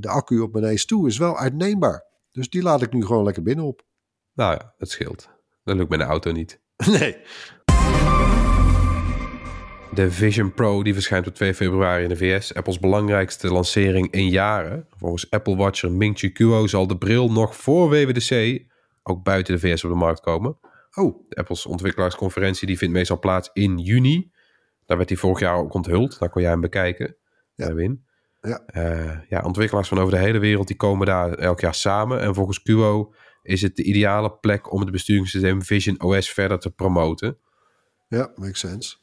de accu op mijn Ace 2 is wel uitneembaar. Dus die laat ik nu gewoon lekker binnen op. Nou ja, dat scheelt. Dat lukt met een auto niet. Nee. De Vision Pro die verschijnt op 2 februari in de VS. Apples belangrijkste lancering in jaren. Volgens Apple Watcher Ming Chi Kuo zal de bril nog voor WWDC ook buiten de VS op de markt komen. Oh, De Apples ontwikkelaarsconferentie die vindt meestal plaats in juni. Daar werd hij vorig jaar ook onthuld. Daar kon jij hem bekijken. Ja. Win. Ja. Eh, ja, ontwikkelaars van over de hele wereld die komen daar elk jaar samen. En volgens Kuo is het de ideale plek om het besturingssysteem Vision OS verder te promoten. ja, makes sense.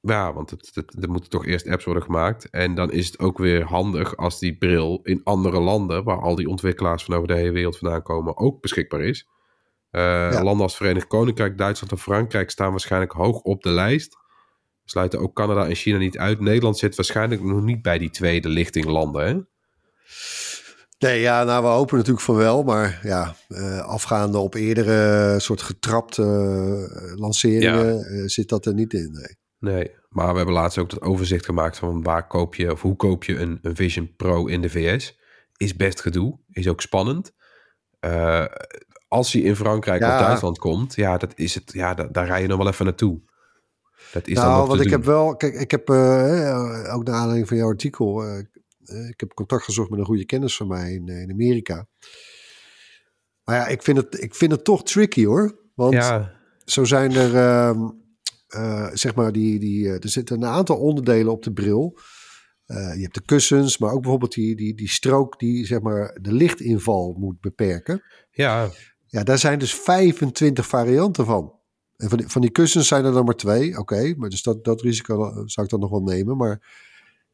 Ja, want het, het, er moeten toch eerst apps worden gemaakt. En dan is het ook weer handig als die bril in andere landen, waar al die ontwikkelaars van over de hele wereld vandaan komen, ook beschikbaar is. Eh, Landen als Verenigd Koninkrijk, Duitsland en Frankrijk staan waarschijnlijk hoog op de lijst. Sluiten ook Canada en China niet uit. Nederland zit waarschijnlijk nog niet bij die tweede lichting landen. Hè? Nee, ja, nou, we hopen natuurlijk van wel. Maar ja, eh, afgaande op eerdere soort getrapte eh, lanceringen eh, zit dat er niet in. Nee. Nee, maar we hebben laatst ook dat overzicht gemaakt van waar koop je of hoe koop je een, een Vision Pro in de VS. Is best gedoe, is ook spannend. Als hij in Frankrijk Ja. of Duitsland komt, ja, dat is het, ja, da- daar rij je nog wel even naartoe. Dat is nou, want ik doen. heb wel, kijk, ik heb eh, ook naar aanleiding van jouw artikel, eh, eh, ik heb contact gezocht met een goede kennis van mij in, eh, in Amerika. Maar ja, ik vind het, ik vind het toch tricky hoor. Want Ja, zo zijn er, ehm, eh, zeg maar, die, die, eh, er zitten een aantal onderdelen op de bril. Eh, je hebt de kussens, maar ook bijvoorbeeld die, die, die strook die zeg maar, de lichtinval moet beperken. ja, Ja, daar zijn dus 25 varianten van. En van die, van die kussens zijn er dan maar twee. Oké, maar dus dat, dat risico eh, zou ik dan nog wel nemen. Maar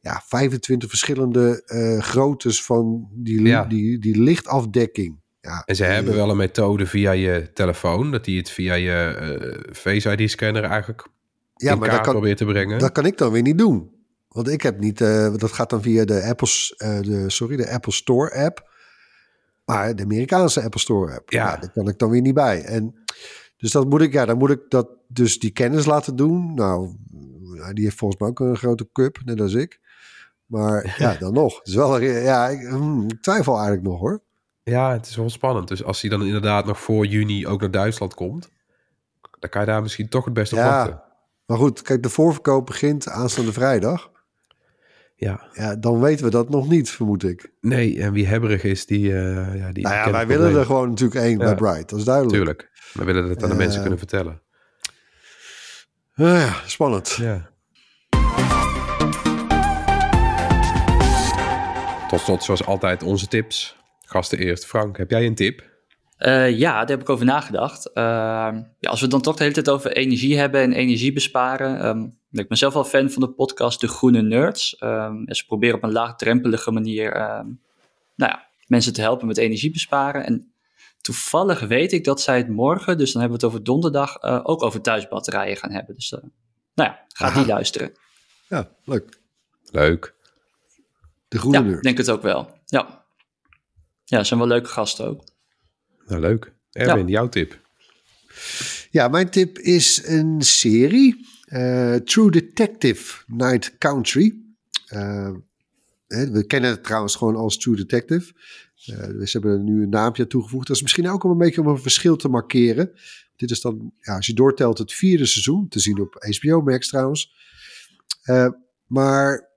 ja, 25 verschillende eh groottes van die, Ja. die, die lichtafdekking. Ja, en ze eh, hebben wel een methode via je telefoon, dat die het via je Face ID-scanner eigenlijk ja, maar dat kan, probeert te brengen. dat kan ik dan weer niet doen. Want ik heb niet, dat gaat dan via de Apples, de, sorry, de Apple Store app. Maar de Amerikaanse Apple Store app. Ja. Ja. daar kan ik dan weer niet bij. En dus dat moet ik, ja, dan moet ik dat dus die kennis laten doen. Nou, die heeft volgens mij ook een grote cup, net als ik. Maar ja, dan nog. Het is wel, een- ja, ik, hmm, ik twijfel eigenlijk nog hoor. Ja, het is wel spannend. Dus als hij dan inderdaad nog voor juni ook naar Duitsland komt, dan kan je daar misschien toch het beste op Ja. wachten. Maar goed, kijk, de voorverkoop begint aanstaande vrijdag. Ja, Ja, dan weten we dat nog niet, vermoed ik. nee, en wie hebberig is, die... eh ja, die Nou ja, wij willen er gewoon natuurlijk één Ja. bij Bright. Dat is duidelijk. Tuurlijk. We willen het aan de Eh, mensen kunnen vertellen. Ah ja, spannend. Ja. Tot slot, zoals altijd, onze tips. Gasten eerst. Frank, heb jij een tip? Uh, ja, daar heb ik over nagedacht. Uh, ja, als we het dan toch de hele tijd over energie hebben en energie besparen. Um, ik ben zelf wel fan van de podcast De Groene Nerds. Um, ze proberen op een laagdrempelige manier um, nou ja, mensen te helpen met energie besparen. En toevallig weet ik dat zij het morgen, dus dan hebben we het over donderdag, uh, ook over thuisbatterijen gaan hebben. Dus nou ja, ga Aha. die luisteren. Ja, leuk. Leuk. De Groene ja, Nerds. denk het ook wel. Ja. Ja, zijn wel leuke gasten ook. Nou, leuk. Erwin, ja. jouw tip? Ja, mijn tip is een serie. Uh, True Detective Night Country. Uh, we kennen het trouwens gewoon als True Detective. Uh, ze hebben er nu een naampje toegevoegd. Dat is misschien ook om een beetje om een verschil te markeren. Dit is dan, ja, als je doortelt, het vierde seizoen. Te zien op HBO Max trouwens. maar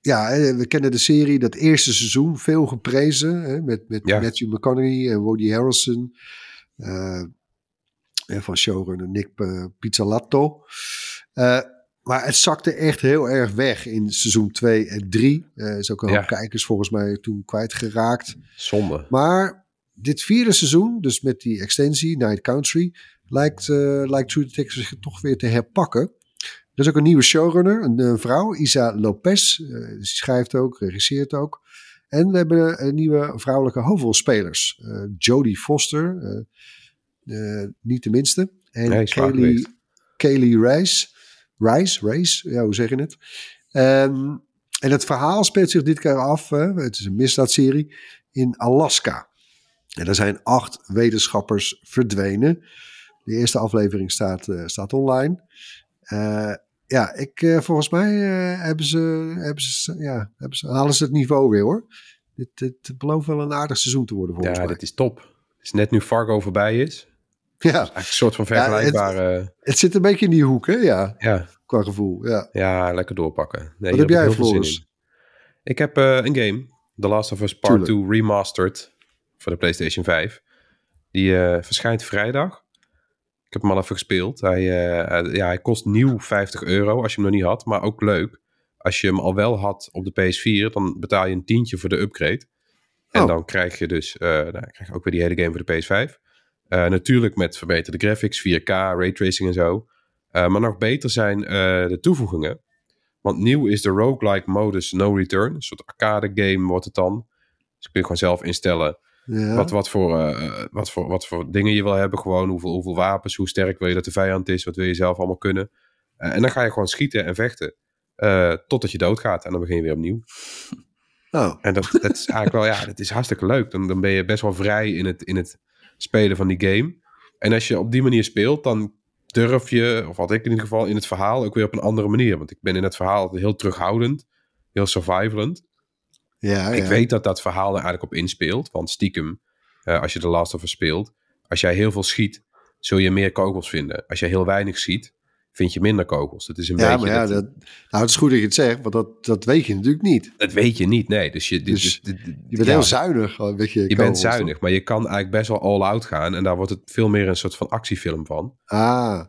ja, we kennen de serie, dat eerste seizoen, veel geprezen. Hè, met met ja. Matthew McConaughey en Woody Harrelson. Uh, van showrunner Nick Pizzolatto. Uh, maar het zakte echt heel erg weg in seizoen 2 en 3. Er is ook een ja. hoop kijkers volgens mij toen kwijtgeraakt. Zonde. Maar dit vierde seizoen, dus met die extensie, Night Country, lijkt, lijkt True Detective zich toch weer te herpakken. Er is ook een nieuwe showrunner, een, een vrouw, Isa Lopez. Uh, die schrijft ook, regisseert ook. En we hebben een nieuwe vrouwelijke hoofdrolspelers. Uh, Jodie Foster, niet de minste. En nee, Kaylee, Kaylee Rice. Rice, Rice, ja, hoe zeg je het? Um, en het verhaal speelt zich dit keer af, het is een misdaadserie, in Alaska. En er zijn acht wetenschappers verdwenen. De eerste aflevering staat, staat online. Uh, ja, ik, uh, volgens mij hebben, ze, hebben, ze, ja, hebben ze, halen ze het niveau weer hoor. Dit, dit belooft wel een aardig seizoen te worden volgens ja, mij. dit is top. Het is net nu Fargo voorbij is. Ja. Een soort van vergelijkbare... Ja, het, het, zit een beetje in die hoek hè, ja. Ja. Qua gevoel, ja. Ja, lekker doorpakken. Nee, Wat heb jij, Floris? Ik heb uh, een game, The Last of Us Part 2 Remastered voor de PlayStation 5. Die verschijnt vrijdag. Ik heb hem al even gespeeld. Hij, uh, ja, hij kost nieuw 50 euro als je hem nog niet had, maar ook leuk. Als je hem al wel had op de PS4, dan betaal je een tientje voor de upgrade. En Oh. dan krijg je dus nou, krijg je ook weer die hele game voor de PS5. Uh, natuurlijk met verbeterde graphics, 4K, raytracing en zo. Uh, maar nog beter zijn de toevoegingen. Want nieuw is de roguelike modus no return. Een soort arcade game wordt het dan. Dus kun je gewoon zelf instellen Ja. wat, wat, voor, wat, voor, wat voor dingen je wil hebben. Gewoon hoeveel, hoeveel wapens, hoe sterk wil je dat de vijand is. Wat wil je zelf allemaal kunnen. En dan ga je gewoon schieten en vechten. Totdat je doodgaat. En dan begin je weer opnieuw. Oh. En dat, dat is eigenlijk wel, ja, dat is hartstikke leuk. Dan, dan ben je best wel vrij in het, in het spelen van die game. En als je op die manier speelt, dan durf je, of had ik in ieder geval in het verhaal, ook weer op een andere manier. Want ik ben in het verhaal heel terughoudend. Heel survivalend. Ja, Ik ja. weet dat dat verhaal er eigenlijk op inspeelt. Want stiekem, uh, als je de Last of Us speelt, als jij heel veel schiet, zul je meer kogels vinden. Als je heel weinig schiet, vind je minder kogels. Dat is een ja, beetje... maar ja, dat, nou, het is goed dat je het zegt, want dat, dat weet je natuurlijk niet. Dat weet je niet, nee. Dus je, Dus Je bent ja, heel zuinig. al Met je Je bent zuinig, maar je kan eigenlijk best wel all-out gaan. En daar wordt het veel meer een soort van actiefilm van. Ah,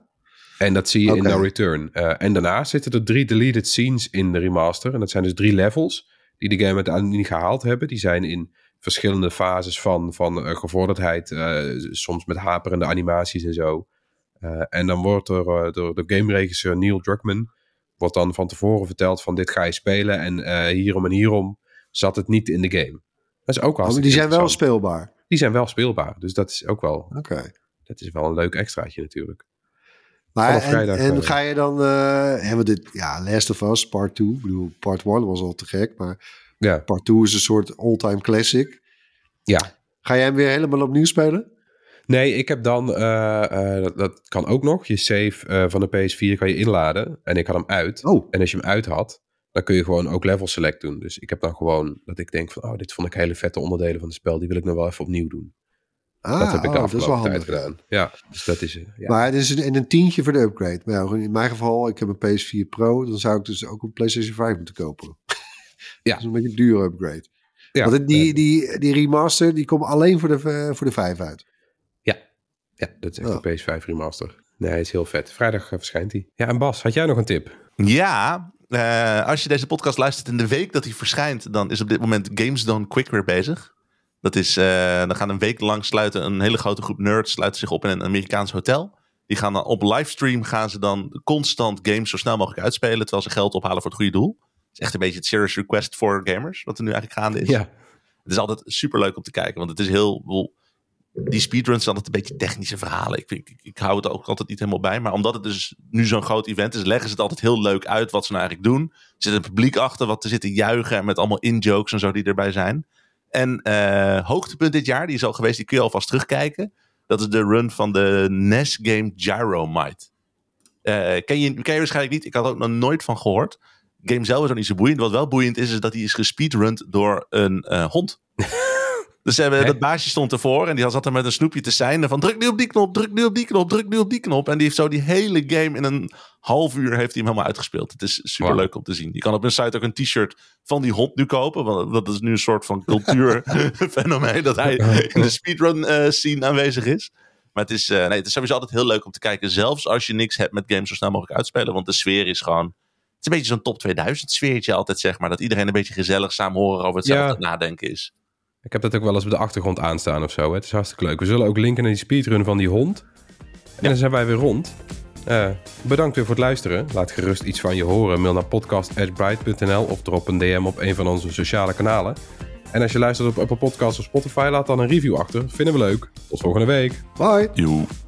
En dat zie je in. No Return. Uh, en daarnaast zitten er drie deleted scenes in de remaster. En dat zijn dus drie levels die de game uiteindelijk niet gehaald hebben. Die zijn in verschillende fases van, van uh, gevorderdheid. Uh, soms met haperende animaties en zo. Uh, en dan wordt er uh, door de gameregisseur Neil Druckmann... wordt dan van tevoren verteld van dit ga je spelen... en uh, hierom en hierom zat het niet in de game. Dat is ook oh, maar hartstikke die zijn wel speelbaar. Die zijn wel speelbaar. Dus dat is ook wel, Oké. dat is wel een leuk extraatje natuurlijk. Maar en, vrijdag, en eh, ga je dan, hebben we dit, ja, Last of Us, part 2. Ik bedoel, part 1 was al te gek, maar Ja, part 2 is een soort all-time classic. ja. Ga jij hem weer helemaal opnieuw spelen? Nee, ik heb dan, uh, uh, dat, dat, kan ook nog, je save uh, van de PS4 kan je inladen. En ik had hem uit. Oh. En als je hem uit had, dan kun je gewoon ook level select doen. Dus ik heb dan gewoon, dat ik denk van, oh, dit vond ik hele vette onderdelen van het spel. Die wil ik nog wel even opnieuw doen. Ah, dat heb ik de oh, dat is wel afgelopen tijd handig. gedaan. Ja, dus dat is, ja. Maar het is een, en een tientje voor de upgrade. Maar ja, in mijn geval, ik heb een PS4 Pro. Dan zou ik dus ook een PlayStation 5 moeten kopen. Ja. Dat is een beetje een dure upgrade. ja, Want die, eh, die, die remaster, die komt alleen voor de, eh, voor de 5 uit. Ja, dat is echt Oh. een PS5 remaster. Nee, het is heel vet. Vrijdag eh, verschijnt hij. Ja, en Bas, had jij nog een tip? Ja, eh, als je deze podcast luistert in de week dat hij verschijnt, dan is op dit moment Games Done Quick weer bezig. Dat is, uh, dan gaan een week lang sluiten een hele grote groep nerds sluiten zich op in een Amerikaans hotel. Die gaan dan op livestream gaan ze dan constant games zo snel mogelijk uitspelen, terwijl ze geld ophalen voor het goede doel. Het is echt een beetje het serious request voor gamers, wat er nu eigenlijk gaande is. Ja. Het is altijd super leuk om te kijken, want het is heel. Die speedruns zijn altijd een beetje technische verhalen. Ik, ik, hou het ook altijd niet helemaal bij. Maar omdat het dus nu zo'n groot event is, leggen ze het altijd heel leuk uit wat ze nou eigenlijk doen. Er zit een publiek achter wat te zitten juichen en met allemaal in-jokes en zo die erbij zijn. En uh, hoogtepunt dit jaar, die is al geweest, die kun je alvast terugkijken. Dat is de run van de NES game Gyromite. Uh, ken, je, ken je waarschijnlijk niet, ik had er ook nog nooit van gehoord. game zelf is ook niet zo boeiend. Wat wel boeiend is, is dat hij is gespeedrund door een uh, hond. Dus hebben, dat baasje stond ervoor en die zat er met een snoepje te zijn. Van druk nu op die knop, druk nu op die knop, druk nu op die knop. En die heeft zo die hele game in een half uur heeft hij hem helemaal uitgespeeld. Het is super leuk om te zien. Je kan op een site ook een t-shirt van die hond nu kopen. Want dat is nu een soort van cultuurfenomeen dat hij in de speedrun uh, scene aanwezig is. Maar het is, uh, nee, het is sowieso altijd heel leuk om te kijken. Zelfs als je niks hebt met games zo snel mogelijk uitspelen. Want de sfeer is gewoon... Het is een beetje zo'n top 2000 sfeertje altijd, zeg maar. Dat iedereen een beetje gezellig samen horen over hetzelfde ja. nadenken is. Ik heb dat ook wel eens op de achtergrond aanstaan of zo. Hè. Het is hartstikke leuk. We zullen ook linken naar die speedrun van die hond. En dan zijn wij weer rond. Uh, bedankt weer voor het luisteren. Laat gerust iets van je horen. Mail naar podcast.bright.nl of drop een DM op een van onze sociale kanalen. En als je luistert op Apple Podcasts of Spotify, laat dan een review achter. Vinden we leuk. Tot volgende week. Bye. Joe.